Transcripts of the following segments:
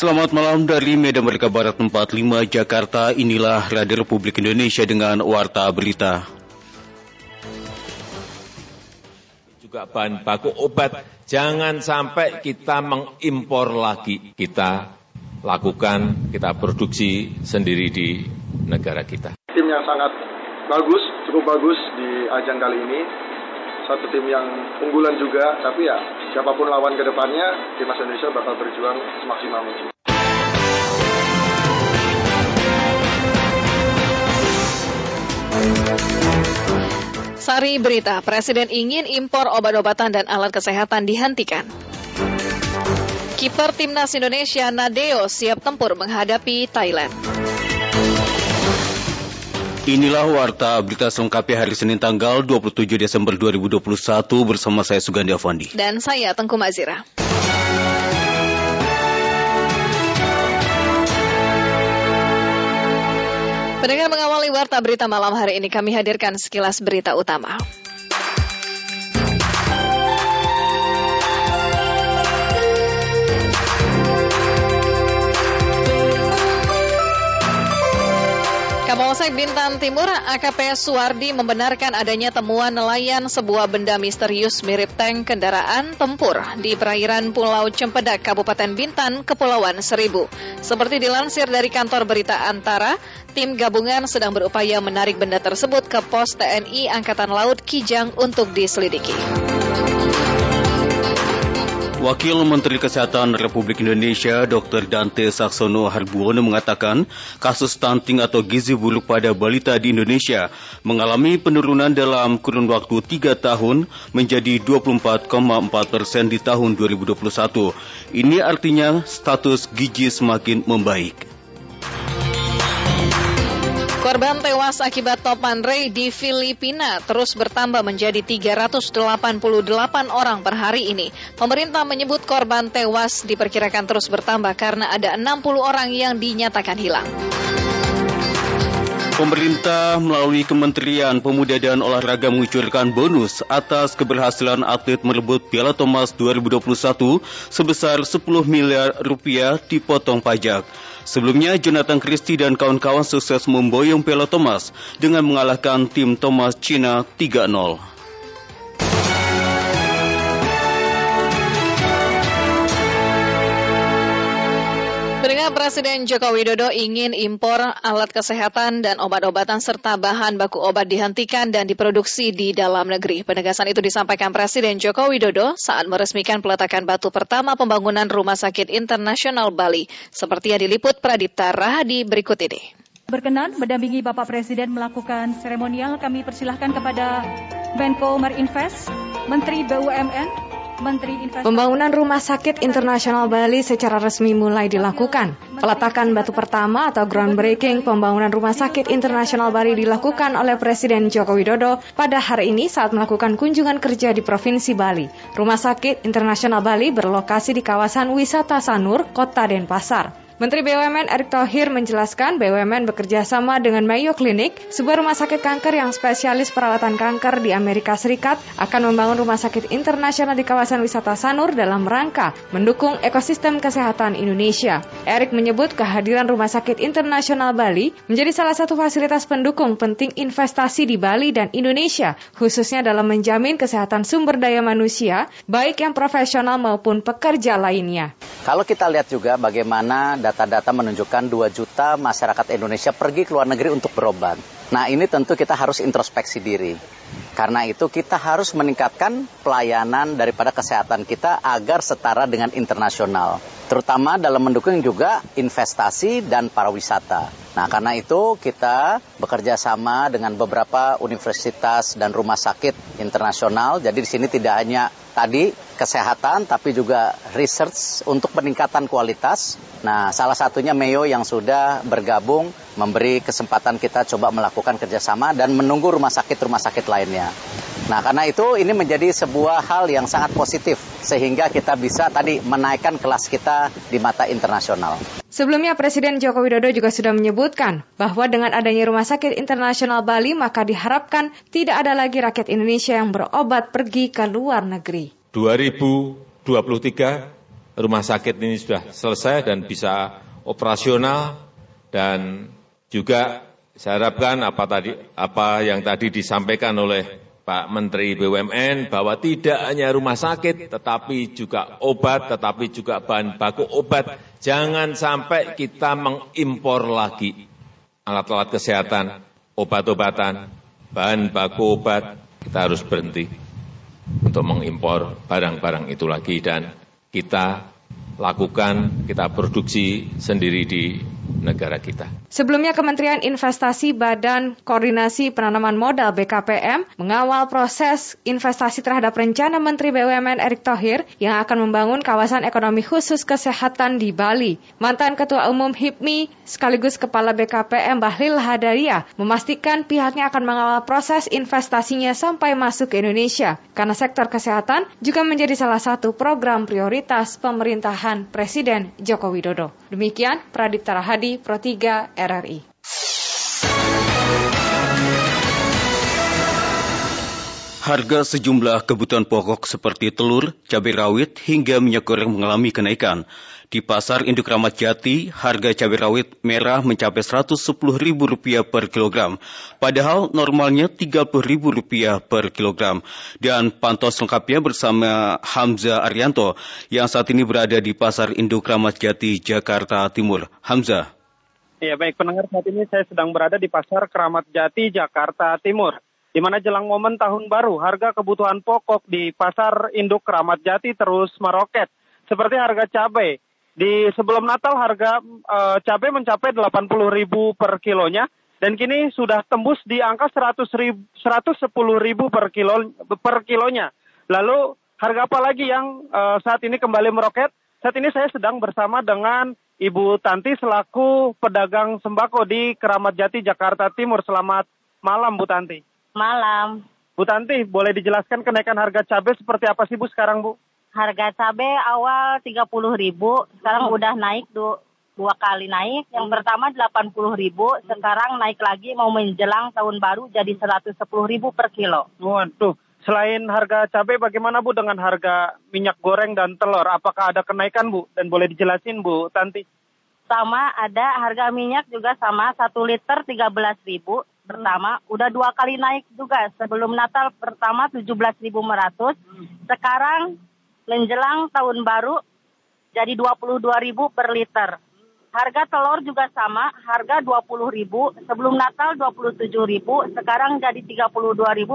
Selamat malam dari Medan Merdeka Barat 45 Jakarta. Inilah Radio Republik Indonesia dengan Warta Berita. Juga bahan baku obat, jangan sampai kita mengimpor lagi. Kita lakukan, kita produksi sendiri di negara kita. Tim yang sangat bagus, cukup bagus di ajang kali ini. Satu tim yang unggulan juga, tapi ya siapa pun lawan ke depannya, timnas Indonesia bakal berjuang semaksimal mungkin. Sari berita, Presiden ingin impor obat-obatan dan alat kesehatan dihentikan. Kiper Timnas Indonesia Nadeo siap tempur menghadapi Thailand. Inilah warta berita selengkapnya hari Senin tanggal 27 Desember 2021 bersama saya Sugandi Avandi. Dan saya Tengku Mazira. Pendengar mengawali warta berita malam hari ini kami hadirkan sekilas berita utama. Kapolsek Bintan Timur AKP Suwardi membenarkan adanya temuan nelayan sebuah benda misterius mirip tank kendaraan tempur di perairan Pulau Cempedak, Kabupaten Bintan, Kepulauan Seribu. Seperti dilansir dari kantor berita Antara, tim gabungan sedang berupaya menarik benda tersebut ke pos TNI Angkatan Laut Kijang untuk diselidiki. Wakil Menteri Kesehatan Republik Indonesia Dr. Dante Saksono Harbuono mengatakan kasus stunting atau gizi buruk pada balita di Indonesia mengalami penurunan dalam kurun waktu 3 tahun menjadi 24,4 persen di tahun 2021. Ini artinya status gizi semakin membaik. Korban tewas akibat topan Ray di Filipina terus bertambah menjadi 388 orang per hari ini. Pemerintah menyebut korban tewas diperkirakan terus bertambah karena ada 60 orang yang dinyatakan hilang. Pemerintah melalui Kementerian Pemuda dan Olahraga mengucurkan bonus atas keberhasilan atlet merebut Piala Thomas 2021 sebesar 10 miliar rupiah dipotong pajak. Sebelumnya, Jonathan Christie dan kawan-kawan sukses memboyong Piala Thomas dengan mengalahkan tim Thomas Cina 3-0. Presiden Joko Widodo ingin impor alat kesehatan dan obat-obatan serta bahan baku obat dihentikan dan diproduksi di dalam negeri. Penegasan itu disampaikan Presiden Joko Widodo saat meresmikan peletakan batu pertama pembangunan Rumah Sakit Internasional Bali, seperti yang diliput Pradipta Rahadi berikut ini. Berkenan mendampingi Bapak Presiden melakukan seremonial, kami persilahkan kepada Menko Marinvest, Menteri BUMN, Pembangunan Rumah Sakit Internasional Bali secara resmi mulai dilakukan. Peletakan batu pertama atau groundbreaking pembangunan Rumah Sakit Internasional Bali dilakukan oleh Presiden Joko Widodo pada hari ini saat melakukan kunjungan kerja di Provinsi Bali. Rumah Sakit Internasional Bali berlokasi di kawasan wisata Sanur, Kota Denpasar. Menteri BUMN Erick Thohir menjelaskan BUMN bekerja sama dengan Mayo Clinic, sebuah rumah sakit kanker yang spesialis perawatan kanker di Amerika Serikat, akan membangun rumah sakit internasional di kawasan wisata Sanur dalam rangka mendukung ekosistem kesehatan Indonesia. Erick menyebut kehadiran Rumah Sakit Internasional Bali menjadi salah satu fasilitas pendukung penting investasi di Bali dan Indonesia, khususnya dalam menjamin kesehatan sumber daya manusia, baik yang profesional maupun pekerja lainnya. Kalau kita lihat juga bagaimana data-data menunjukkan 2 juta masyarakat Indonesia pergi ke luar negeri untuk berobat. Nah ini tentu kita harus introspeksi diri. Karena itu kita harus meningkatkan pelayanan daripada kesehatan kita agar setara dengan internasional. Terutama dalam mendukung juga investasi dan pariwisata. Nah karena itu kita bekerja sama dengan beberapa universitas dan rumah sakit internasional. Jadi di sini tidak hanya tadi kesehatan tapi juga research untuk peningkatan kualitas. Nah, salah satunya Mayo yang sudah bergabung memberi kesempatan kita coba melakukan kerjasama dan menunggu rumah sakit-rumah sakit lainnya. Nah, karena itu ini menjadi sebuah hal yang sangat positif sehingga kita bisa tadi menaikkan kelas kita di mata internasional. Sebelumnya Presiden Joko Widodo juga sudah menyebutkan bahwa dengan adanya Rumah Sakit Internasional Bali maka diharapkan tidak ada lagi rakyat Indonesia yang berobat pergi ke luar negeri. 2023 rumah sakit ini sudah selesai dan bisa operasional dan juga saya harapkan apa tadi apa yang tadi disampaikan oleh Pak Menteri BUMN bahwa tidak hanya rumah sakit tetapi juga obat tetapi juga bahan baku obat. Jangan sampai kita mengimpor lagi alat-alat kesehatan obat-obatan bahan baku obat kita harus berhenti untuk mengimpor barang-barang itu lagi. Dan kita lakukan, kita produksi sendiri di negara kita. Sebelumnya Kementerian Investasi Badan Koordinasi Penanaman Modal BKPM mengawal proses investasi terhadap rencana Menteri BUMN Erick Thohir yang akan membangun kawasan ekonomi khusus kesehatan di Bali. Mantan Ketua Umum HIPMI sekaligus Kepala BKPM Bahlil Hadaria memastikan pihaknya akan mengawal proses investasinya sampai masuk ke Indonesia karena sektor kesehatan juga menjadi salah satu program prioritas pemerintahan Presiden Joko Widodo. Demikian Pradipta Rahadi Pro 3 RRI. Harga sejumlah kebutuhan pokok seperti telur, cabai rawit, hingga minyak goreng mengalami kenaikan. Di pasar induk Ramat Jati, harga cabai rawit merah mencapai Rp110.000 per kilogram, padahal normalnya Rp30.000 per kilogram. Dan pantos lengkapnya bersama Hamza Arianto yang saat ini berada di pasar induk Ramat Jati, Jakarta Timur. Hamza. Ya baik pendengar saat ini saya sedang berada di Pasar Keramat Jati, Jakarta Timur. Di mana jelang momen tahun baru, harga kebutuhan pokok di Pasar Induk Keramat Jati terus meroket. Seperti harga cabai, di sebelum Natal harga e, cabai mencapai 80 ribu per kilonya dan kini sudah tembus di angka 100 ribu, 110 ribu per kilo per kilonya. Lalu harga apa lagi yang e, saat ini kembali meroket? Saat ini saya sedang bersama dengan Ibu Tanti selaku pedagang sembako di Keramat Jati, Jakarta Timur. Selamat malam Bu Tanti. Malam. Bu Tanti, boleh dijelaskan kenaikan harga cabai seperti apa sih Bu sekarang Bu? Harga cabai awal 30 ribu, sekarang oh. udah naik du dua kali naik. Yang hmm. pertama 80 ribu, hmm. sekarang naik lagi mau menjelang tahun baru jadi 110 ribu per kilo. Waduh, selain harga cabai bagaimana Bu dengan harga minyak goreng dan telur? Apakah ada kenaikan Bu? Dan boleh dijelasin Bu Tanti? Sama ada harga minyak juga sama, 1 liter 13 ribu pertama, udah dua kali naik juga. Sebelum Natal pertama 17.500, hmm. sekarang menjelang tahun baru jadi 22.000 per liter. Harga telur juga sama, harga 20.000, sebelum Natal 27.000, sekarang jadi 32.000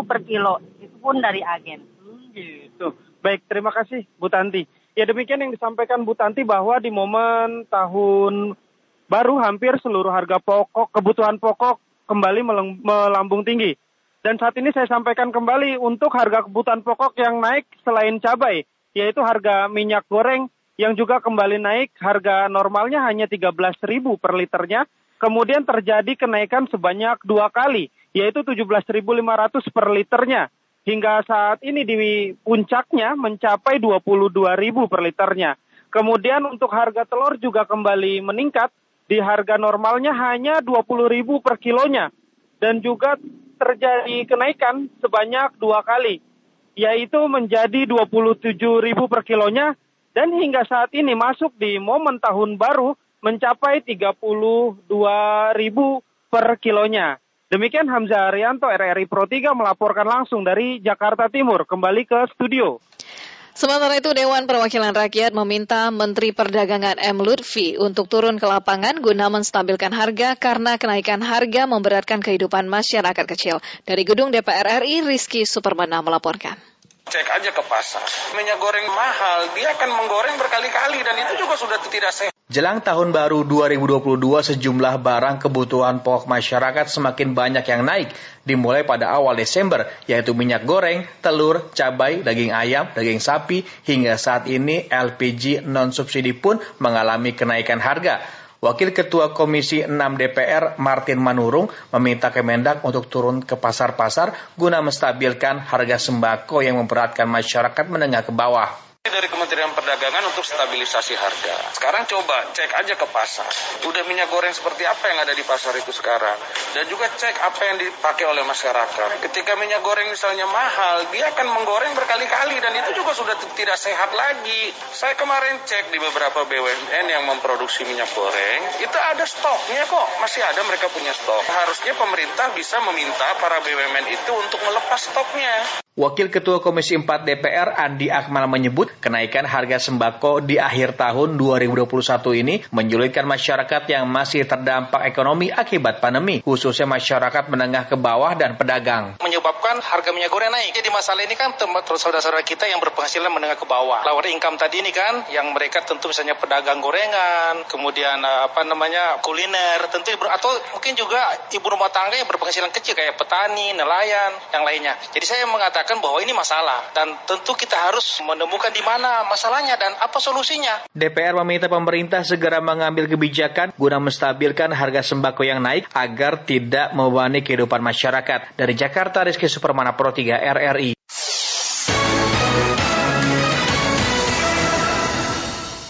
per kilo. Itu pun dari agen. Hmm, gitu. Baik, terima kasih Bu Tanti. Ya demikian yang disampaikan Bu Tanti bahwa di momen tahun baru hampir seluruh harga pokok, kebutuhan pokok kembali melambung tinggi. Dan saat ini saya sampaikan kembali untuk harga kebutuhan pokok yang naik selain cabai yaitu harga minyak goreng yang juga kembali naik. Harga normalnya hanya 13.000 per liternya. Kemudian terjadi kenaikan sebanyak dua kali, yaitu 17.500 per liternya. Hingga saat ini di puncaknya mencapai 22.000 per liternya. Kemudian untuk harga telur juga kembali meningkat. Di harga normalnya hanya 20.000 per kilonya. Dan juga terjadi kenaikan sebanyak dua kali, yaitu menjadi 27 ribu per kilonya dan hingga saat ini masuk di momen tahun baru mencapai 32 ribu per kilonya. Demikian Hamzah Arianto RRI Pro 3 melaporkan langsung dari Jakarta Timur. Kembali ke studio. Sementara itu Dewan Perwakilan Rakyat meminta Menteri Perdagangan M. Lutfi untuk turun ke lapangan guna menstabilkan harga karena kenaikan harga memberatkan kehidupan masyarakat kecil. Dari gedung DPR RI, Rizky Supermana melaporkan. Cek aja ke pasar. Minyak goreng mahal, dia akan menggoreng berkali-kali dan itu juga sudah tidak sehat. Jelang tahun baru 2022, sejumlah barang kebutuhan pokok masyarakat semakin banyak yang naik, dimulai pada awal Desember, yaitu minyak goreng, telur, cabai, daging ayam, daging sapi, hingga saat ini LPG non-subsidi pun mengalami kenaikan harga. Wakil Ketua Komisi 6 DPR Martin Manurung meminta Kemendak untuk turun ke pasar-pasar guna menstabilkan harga sembako yang memberatkan masyarakat menengah ke bawah dari Kementerian Perdagangan untuk stabilisasi harga. Sekarang coba cek aja ke pasar. Udah minyak goreng seperti apa yang ada di pasar itu sekarang. dan juga cek apa yang dipakai oleh masyarakat. Ketika minyak goreng misalnya mahal, dia akan menggoreng berkali-kali dan itu juga sudah tidak sehat lagi. Saya kemarin cek di beberapa BUMN yang memproduksi minyak goreng, itu ada stoknya kok, masih ada mereka punya stok. Harusnya pemerintah bisa meminta para BUMN itu untuk melepas stoknya. Wakil Ketua Komisi 4 DPR Andi Akmal menyebut kenaikan harga sembako di akhir tahun 2021 ini menyulitkan masyarakat yang masih terdampak ekonomi akibat pandemi, khususnya masyarakat menengah ke bawah dan pedagang. Menyebabkan harga minyak goreng naik. Jadi masalah ini kan terus saudara-saudara kita yang berpenghasilan menengah ke bawah. Lower income tadi ini kan yang mereka tentu misalnya pedagang gorengan, kemudian eh, apa namanya kuliner, tentu atau mungkin juga ibu rumah tangga yang berpenghasilan kecil kayak petani, nelayan, yang lainnya. Jadi saya mengatakan bahwa ini masalah dan tentu kita harus menemukan di mana masalahnya dan apa solusinya. DPR meminta pemerintah segera mengambil kebijakan guna menstabilkan harga sembako yang naik agar tidak membebani kehidupan masyarakat. Dari Jakarta, Rizky Supermana Pro 3 RRI.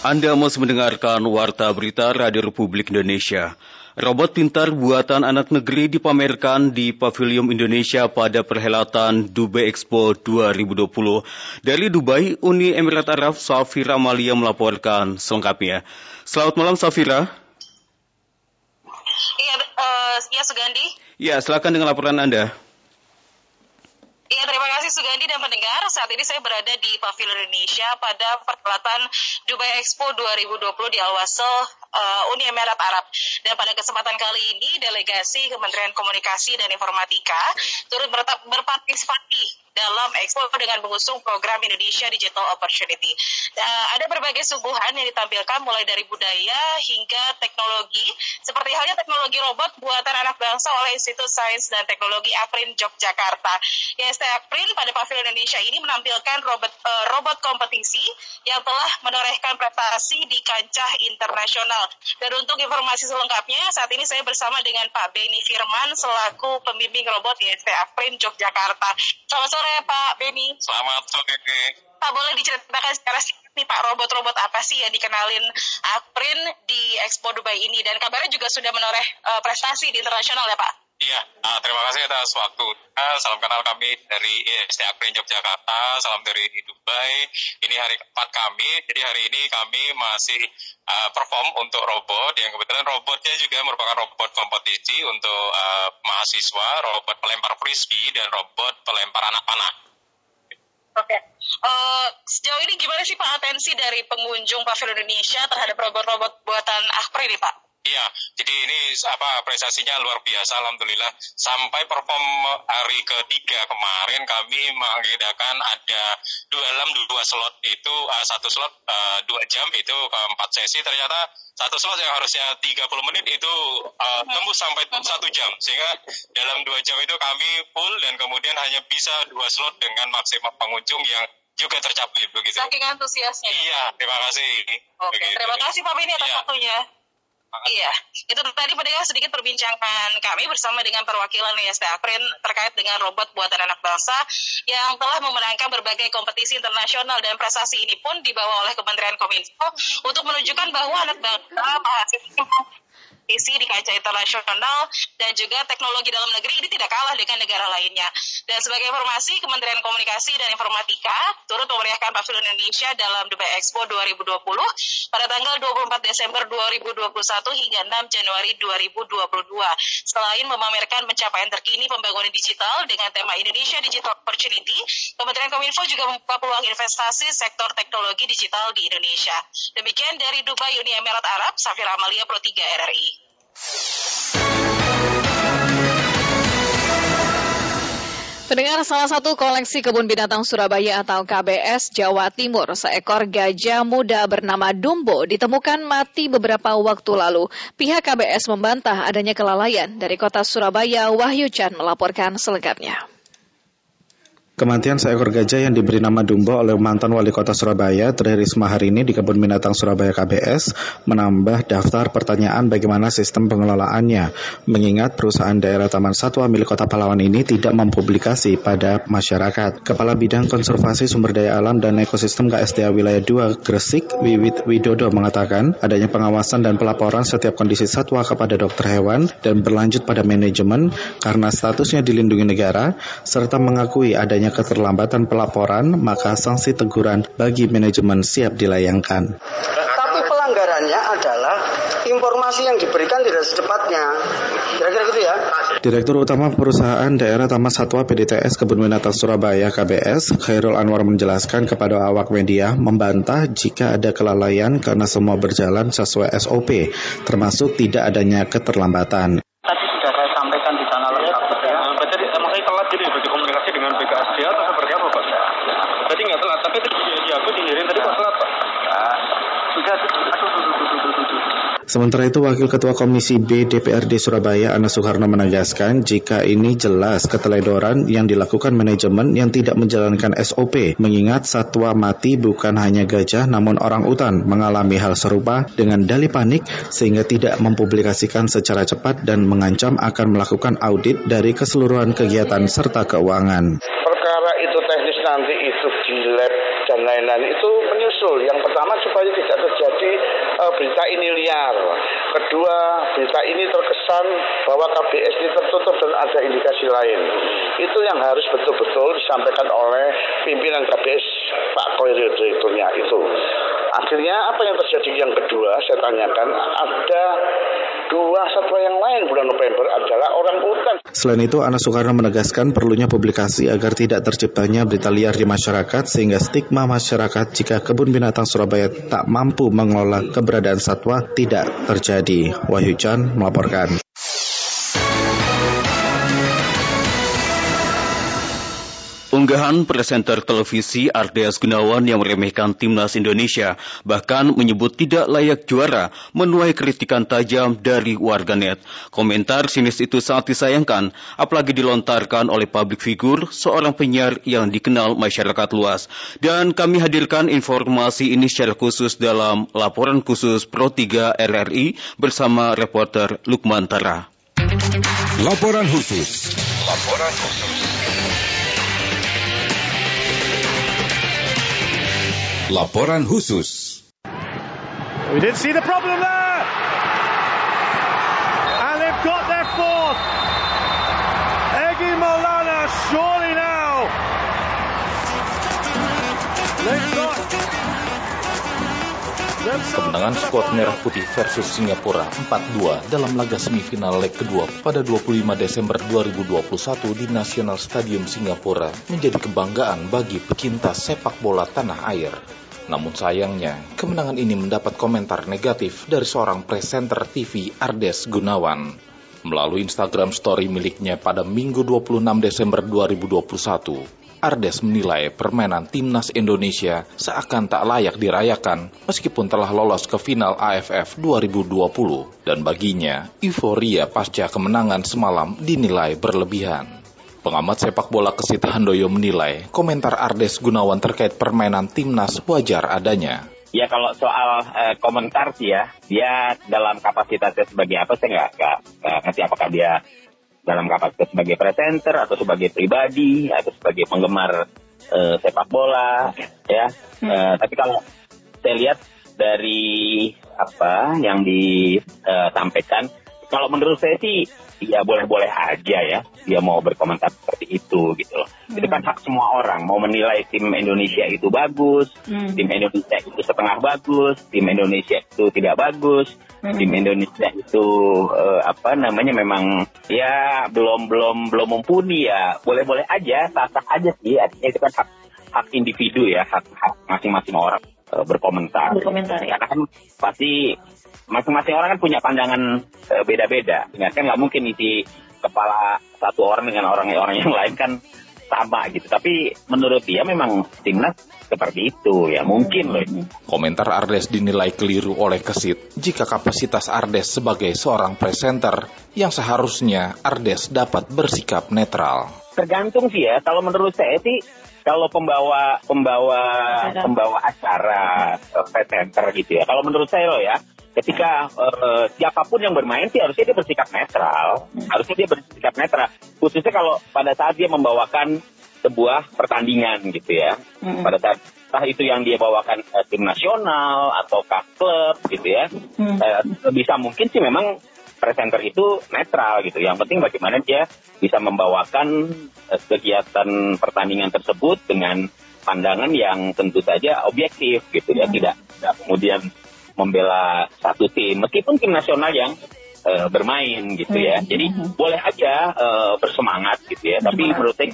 Anda masih mendengarkan Warta Berita Radio Republik Indonesia. Robot pintar buatan anak negeri dipamerkan di Pavilion Indonesia pada perhelatan Dubai Expo 2020. Dari Dubai, Uni Emirat Arab, Safira Malia melaporkan selengkapnya. Selamat malam, Safira. Iya, uh, ya Sugandi. Ya, silakan dengan laporan Anda. Iya, terima kasih Sugandi dan pendengar. Saat ini saya berada di Pavilion Indonesia pada perhelatan Dubai Expo 2020 di Al-Wasl, uh, Uni Emirat Arab. Dan pada kesempatan kali ini, delegasi Kementerian Komunikasi dan Informatika turut berpartisipasi dalam Expo dengan mengusung program Indonesia Digital Opportunity. Uh, ada berbagai suguhan yang ditampilkan mulai dari budaya hingga teknologi, seperti halnya teknologi robot buatan anak bangsa oleh Institut Sains dan Teknologi Aprin Yogyakarta. IST Aprin pada Pavilion Indonesia ini menampilkan robot uh, robot kompetisi yang telah menorehkan prestasi di kancah internasional. Dan untuk informasi selengkapnya, saat ini saya bersama dengan Pak Beni Firman selaku pembimbing robot IST Aprin Yogyakarta. Selamat sore sore Pak Beni. Selamat sore. Pak boleh diceritakan secara singkat nih Pak robot-robot apa sih yang dikenalin Aprin di Expo Dubai ini dan kabarnya juga sudah menoreh uh, prestasi di internasional ya Pak? Iya, nah, terima kasih atas waktu. Nah, salam kenal kami dari IST Aprin Yogyakarta, salam dari Dubai. Ini hari keempat kami, jadi hari ini kami masih uh, perform untuk robot, yang kebetulan robotnya juga merupakan robot kompetisi untuk uh, mahasiswa, robot pelempar frisbee, dan robot pelempar anak panah. Oke, okay. uh, sejauh ini gimana sih Pak atensi dari pengunjung Pavilion Indonesia terhadap robot-robot buatan Aprin ini Pak? Iya, jadi ini apa prestasinya luar biasa, alhamdulillah. Sampai perform hari ketiga kemarin kami mengagendakan ada dua dalam dua slot itu uh, satu slot uh, dua jam itu keempat sesi ternyata satu slot yang harusnya 30 menit itu uh, tembus sampai satu jam sehingga dalam dua jam itu kami full dan kemudian hanya bisa dua slot dengan maksimal pengunjung yang juga tercapai begitu. Saking antusiasnya. Iya, terima kasih. Oke, begitu. terima kasih Pak Bini atas iya. waktunya. Iya, itu tadi pendengar sedikit perbincangan kami bersama dengan perwakilan IST Aprin terkait dengan robot buatan anak bangsa yang telah memenangkan berbagai kompetisi internasional dan prestasi ini pun dibawa oleh Kementerian Kominfo untuk menunjukkan bahwa anak bangsa mahasiswa kompetisi di kancah internasional dan juga teknologi dalam negeri ini tidak kalah dengan negara lainnya. Dan sebagai informasi, Kementerian Komunikasi dan Informatika turut memeriahkan Pavilion Indonesia dalam Dubai Expo 2020 pada tanggal 24 Desember 2021 hingga 6 Januari 2022. Selain memamerkan pencapaian terkini pembangunan digital dengan tema Indonesia Digital Opportunity, Kementerian Kominfo juga membuka peluang investasi sektor teknologi digital di Indonesia. Demikian dari Dubai Uni Emirat Arab, Safira Amalia Pro 3 RRI. Pendengar salah satu koleksi kebun binatang Surabaya atau KBS Jawa Timur, seekor gajah muda bernama Dumbo ditemukan mati beberapa waktu lalu. Pihak KBS membantah adanya kelalaian dari kota Surabaya. Wahyu Chan melaporkan selengkapnya. Kematian seekor gajah yang diberi nama Dumbo oleh mantan wali kota Surabaya, Tri Risma hari ini di Kebun Binatang Surabaya KBS, menambah daftar pertanyaan bagaimana sistem pengelolaannya, mengingat perusahaan daerah Taman Satwa milik kota Pahlawan ini tidak mempublikasi pada masyarakat. Kepala Bidang Konservasi Sumber Daya Alam dan Ekosistem KSDA Wilayah 2 Gresik, Wiwit Widodo mengatakan adanya pengawasan dan pelaporan setiap kondisi satwa kepada dokter hewan dan berlanjut pada manajemen karena statusnya dilindungi negara, serta mengakui adanya adanya keterlambatan pelaporan, maka sanksi teguran bagi manajemen siap dilayangkan. Tapi pelanggarannya adalah informasi yang diberikan tidak secepatnya. Kira-kira gitu ya. Direktur Utama Perusahaan Daerah Taman Satwa PDTS Kebun Binatang Surabaya KBS, Khairul Anwar menjelaskan kepada awak media membantah jika ada kelalaian karena semua berjalan sesuai SOP, termasuk tidak adanya keterlambatan. Sementara itu, Wakil Ketua Komisi B DPRD Surabaya, Ana Soekarno menegaskan jika ini jelas keteledoran yang dilakukan manajemen yang tidak menjalankan SOP, mengingat satwa mati bukan hanya gajah namun orang utan mengalami hal serupa dengan dali panik sehingga tidak mempublikasikan secara cepat dan mengancam akan melakukan audit dari keseluruhan kegiatan serta keuangan. Perkara itu teknis nanti itu di lab dan lain-lain itu menyusul. Yang pertama supaya tidak terjadi uh, berita ini liar. Kedua, berita ini terkesan bahwa KBS ini tertutup dan ada indikasi lain. Itu yang harus betul-betul disampaikan oleh pimpinan KBS Pak Koiril Direkturnya itu. Akhirnya apa yang terjadi yang kedua saya tanyakan ada dua satwa yang lain bulan November adalah orang hutan. Selain itu, Ana Soekarno menegaskan perlunya publikasi agar tidak terciptanya berita liar di masyarakat sehingga stigma masyarakat jika kebun binatang Surabaya tak mampu mengelola keberadaan satwa tidak terjadi. Wahyu Chan melaporkan. Unggahan presenter televisi Ardeas Gunawan yang meremehkan timnas Indonesia bahkan menyebut tidak layak juara menuai kritikan tajam dari warganet. Komentar sinis itu sangat disayangkan apalagi dilontarkan oleh publik figur seorang penyiar yang dikenal masyarakat luas. Dan kami hadirkan informasi ini secara khusus dalam laporan khusus Pro 3 RRI bersama reporter Lukman Tara. Laporan khusus. Laporan khusus. Laporan khusus. We didn't see the problem there. And they've got their fourth. Egi Molana surely now. They've got Kemenangan skuad Merah Putih versus Singapura 4-2 dalam laga semifinal leg kedua pada 25 Desember 2021 di National Stadium Singapura menjadi kebanggaan bagi pecinta sepak bola tanah air. Namun sayangnya, kemenangan ini mendapat komentar negatif dari seorang presenter TV Ardes Gunawan. Melalui Instagram story miliknya pada Minggu 26 Desember 2021, Ardes menilai permainan timnas Indonesia seakan tak layak dirayakan meskipun telah lolos ke final AFF 2020 dan baginya euforia pasca kemenangan semalam dinilai berlebihan. Pengamat sepak bola Kesit Handoyo menilai komentar Ardes Gunawan terkait permainan timnas wajar adanya. Ya kalau soal uh, komentar sih ya, dia dalam kapasitasnya sebagai apa saya nggak ngerti apakah dia dalam kapasitas sebagai presenter atau sebagai pribadi atau sebagai penggemar uh, sepak bola ya hmm. uh, tapi kalau saya lihat dari apa yang disampaikan kalau menurut saya sih ya boleh-boleh aja ya dia mau berkomentar seperti itu gitu loh. Hmm. Itu kan hak semua orang mau menilai tim Indonesia itu bagus, hmm. tim Indonesia itu setengah bagus, tim Indonesia itu tidak bagus, hmm. tim Indonesia itu uh, apa namanya memang ya belum belum belum mumpuni ya boleh-boleh aja sah-sah aja sih artinya itu kan hak hak individu ya hak hak masing-masing orang uh, berkomentar. Berkomentar ya. Karena kan pasti masing-masing orang kan punya pandangan uh, beda-beda. Ingat kan nggak mungkin isi kepala satu orang dengan orang-orang yang lain kan sama gitu. Tapi menurut dia memang timnas seperti itu ya mungkin loh. Komentar Ardes dinilai keliru oleh Kesit jika kapasitas Ardes sebagai seorang presenter yang seharusnya Ardes dapat bersikap netral. tergantung sih ya. Kalau menurut saya sih kalau pembawa pembawa acara. pembawa acara uh, presenter gitu ya. Kalau menurut saya loh ya, ketika uh, siapa pun yang bermain sih harusnya dia bersikap netral. Hmm. Harusnya dia bersikap netral. Khususnya kalau pada saat dia membawakan sebuah pertandingan gitu ya. Hmm. Pada saat entah itu yang dia bawakan uh, tim nasional atau klub gitu ya. Hmm. Uh, bisa mungkin sih memang presenter itu netral gitu. Yang penting bagaimana dia bisa membawakan uh, kegiatan pertandingan tersebut dengan pandangan yang tentu saja objektif gitu ya, hmm. tidak, tidak kemudian membela satu tim meskipun tim nasional yang uh, bermain gitu ya. Hmm. Jadi hmm. boleh aja uh, bersemangat gitu ya. Tapi menurut saya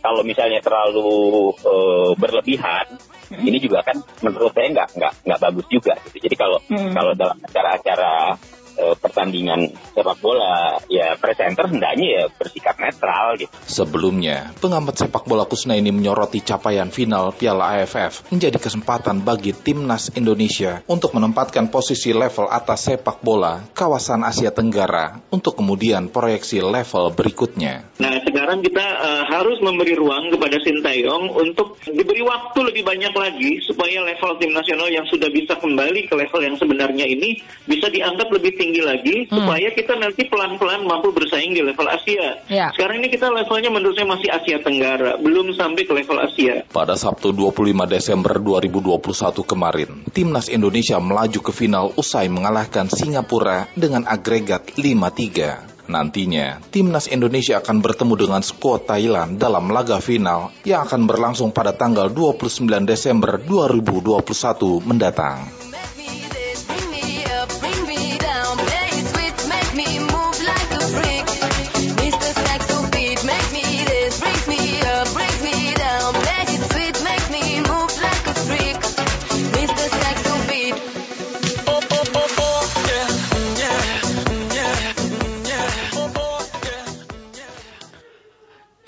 kalau misalnya terlalu uh, berlebihan hmm. ini juga kan menurut saya nggak nggak nggak bagus juga gitu. Jadi kalau hmm. kalau dalam acara-acara uh, pertandingan sepak bola ya presenter hendaknya ya bersikap netral gitu. Sebelumnya, pengamat sepak bola Kusna ini menyoroti capaian final Piala AFF menjadi kesempatan bagi timnas Indonesia untuk menempatkan posisi level atas sepak bola kawasan Asia Tenggara untuk kemudian proyeksi level berikutnya. Nah, sekarang kita uh, harus memberi ruang kepada Sintayong untuk diberi waktu lebih banyak lagi supaya level tim nasional yang sudah bisa kembali ke level yang sebenarnya ini bisa dianggap lebih tinggi lagi hmm. supaya kita nanti pelan-pelan mampu bersaing di level Asia. Ya. Sekarang ini kita levelnya menurut saya masih Asia Tenggara, belum sampai ke level Asia. Pada Sabtu 25 Desember 2021 kemarin, timnas Indonesia melaju ke final usai mengalahkan Singapura dengan agregat 5-3. Nantinya, timnas Indonesia akan bertemu dengan skuad Thailand dalam laga final yang akan berlangsung pada tanggal 29 Desember 2021 mendatang.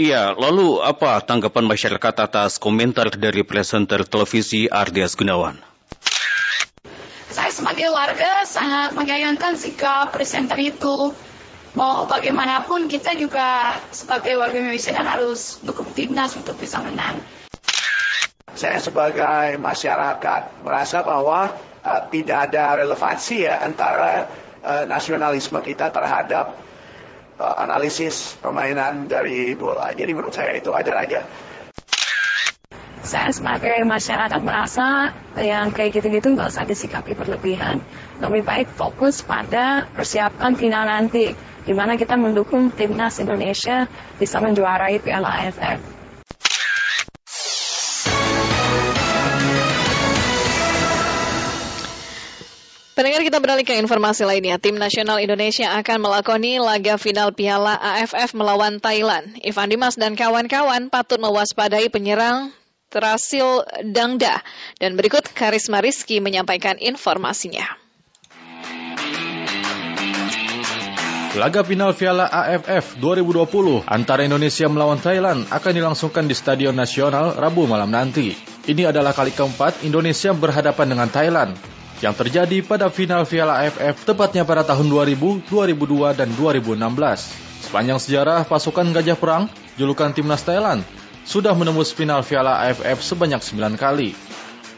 Iya, lalu apa tanggapan masyarakat atas komentar dari presenter televisi Ardias Gunawan? Saya sebagai warga sangat menyayangkan sikap presenter itu. Mau bagaimanapun kita juga sebagai warga Indonesia kan harus dukung timnas untuk bisa menang. Saya sebagai masyarakat merasa bahwa uh, tidak ada relevansi ya antara uh, nasionalisme kita terhadap uh, analisis permainan dari bola. Jadi menurut saya itu aja aja. Saya sebagai masyarakat merasa yang kayak gitu-gitu nggak usah disikapi berlebihan. Lebih baik fokus pada persiapan final nanti, di mana kita mendukung timnas Indonesia bisa menjuarai Piala AFF. Pendengar kita beralih ke informasi lainnya. Tim nasional Indonesia akan melakoni laga final Piala AFF melawan Thailand. Ivan Dimas dan kawan-kawan patut mewaspadai penyerang Terasil Dangda. Dan berikut Karisma Rizky menyampaikan informasinya. Laga final Piala AFF 2020 antara Indonesia melawan Thailand akan dilangsungkan di Stadion Nasional Rabu malam nanti. Ini adalah kali keempat Indonesia berhadapan dengan Thailand yang terjadi pada final Piala AFF tepatnya pada tahun 2000, 2002, dan 2016. Sepanjang sejarah pasukan Gajah Perang, julukan timnas Thailand, sudah menembus final Piala AFF sebanyak 9 kali.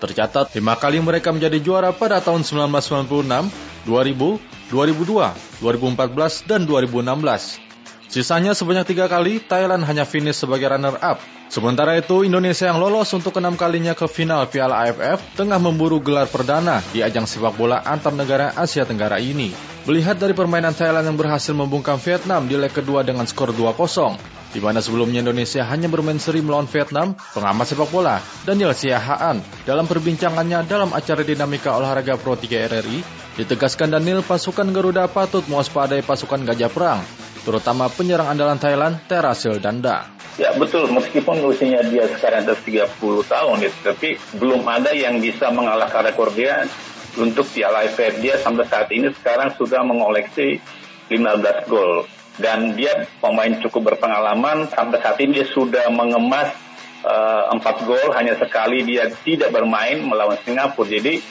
Tercatat 5 kali mereka menjadi juara pada tahun 1996, 2000, 2002, 2014, dan 2016. Sisanya sebanyak tiga kali, Thailand hanya finish sebagai runner-up. Sementara itu, Indonesia yang lolos untuk enam kalinya ke final Piala AFF tengah memburu gelar perdana di ajang sepak bola antar negara Asia Tenggara ini. Melihat dari permainan Thailand yang berhasil membungkam Vietnam di leg kedua dengan skor 2-0, di mana sebelumnya Indonesia hanya bermain seri melawan Vietnam, pengamat sepak bola Daniel Siahaan dalam perbincangannya dalam acara Dinamika Olahraga Pro 3 RRI, ditegaskan Daniel pasukan Garuda patut mewaspadai pasukan Gajah Perang terutama penyerang andalan Thailand Terasil Danda. Ya betul, meskipun usianya dia sekarang atas 30 tahun, ya, tapi belum ada yang bisa mengalahkan rekor dia untuk Piala AFF. Dia sampai saat ini sekarang sudah mengoleksi 15 gol. Dan dia pemain cukup berpengalaman, sampai saat ini dia sudah mengemas uh, 4 gol, hanya sekali dia tidak bermain melawan Singapura. Jadi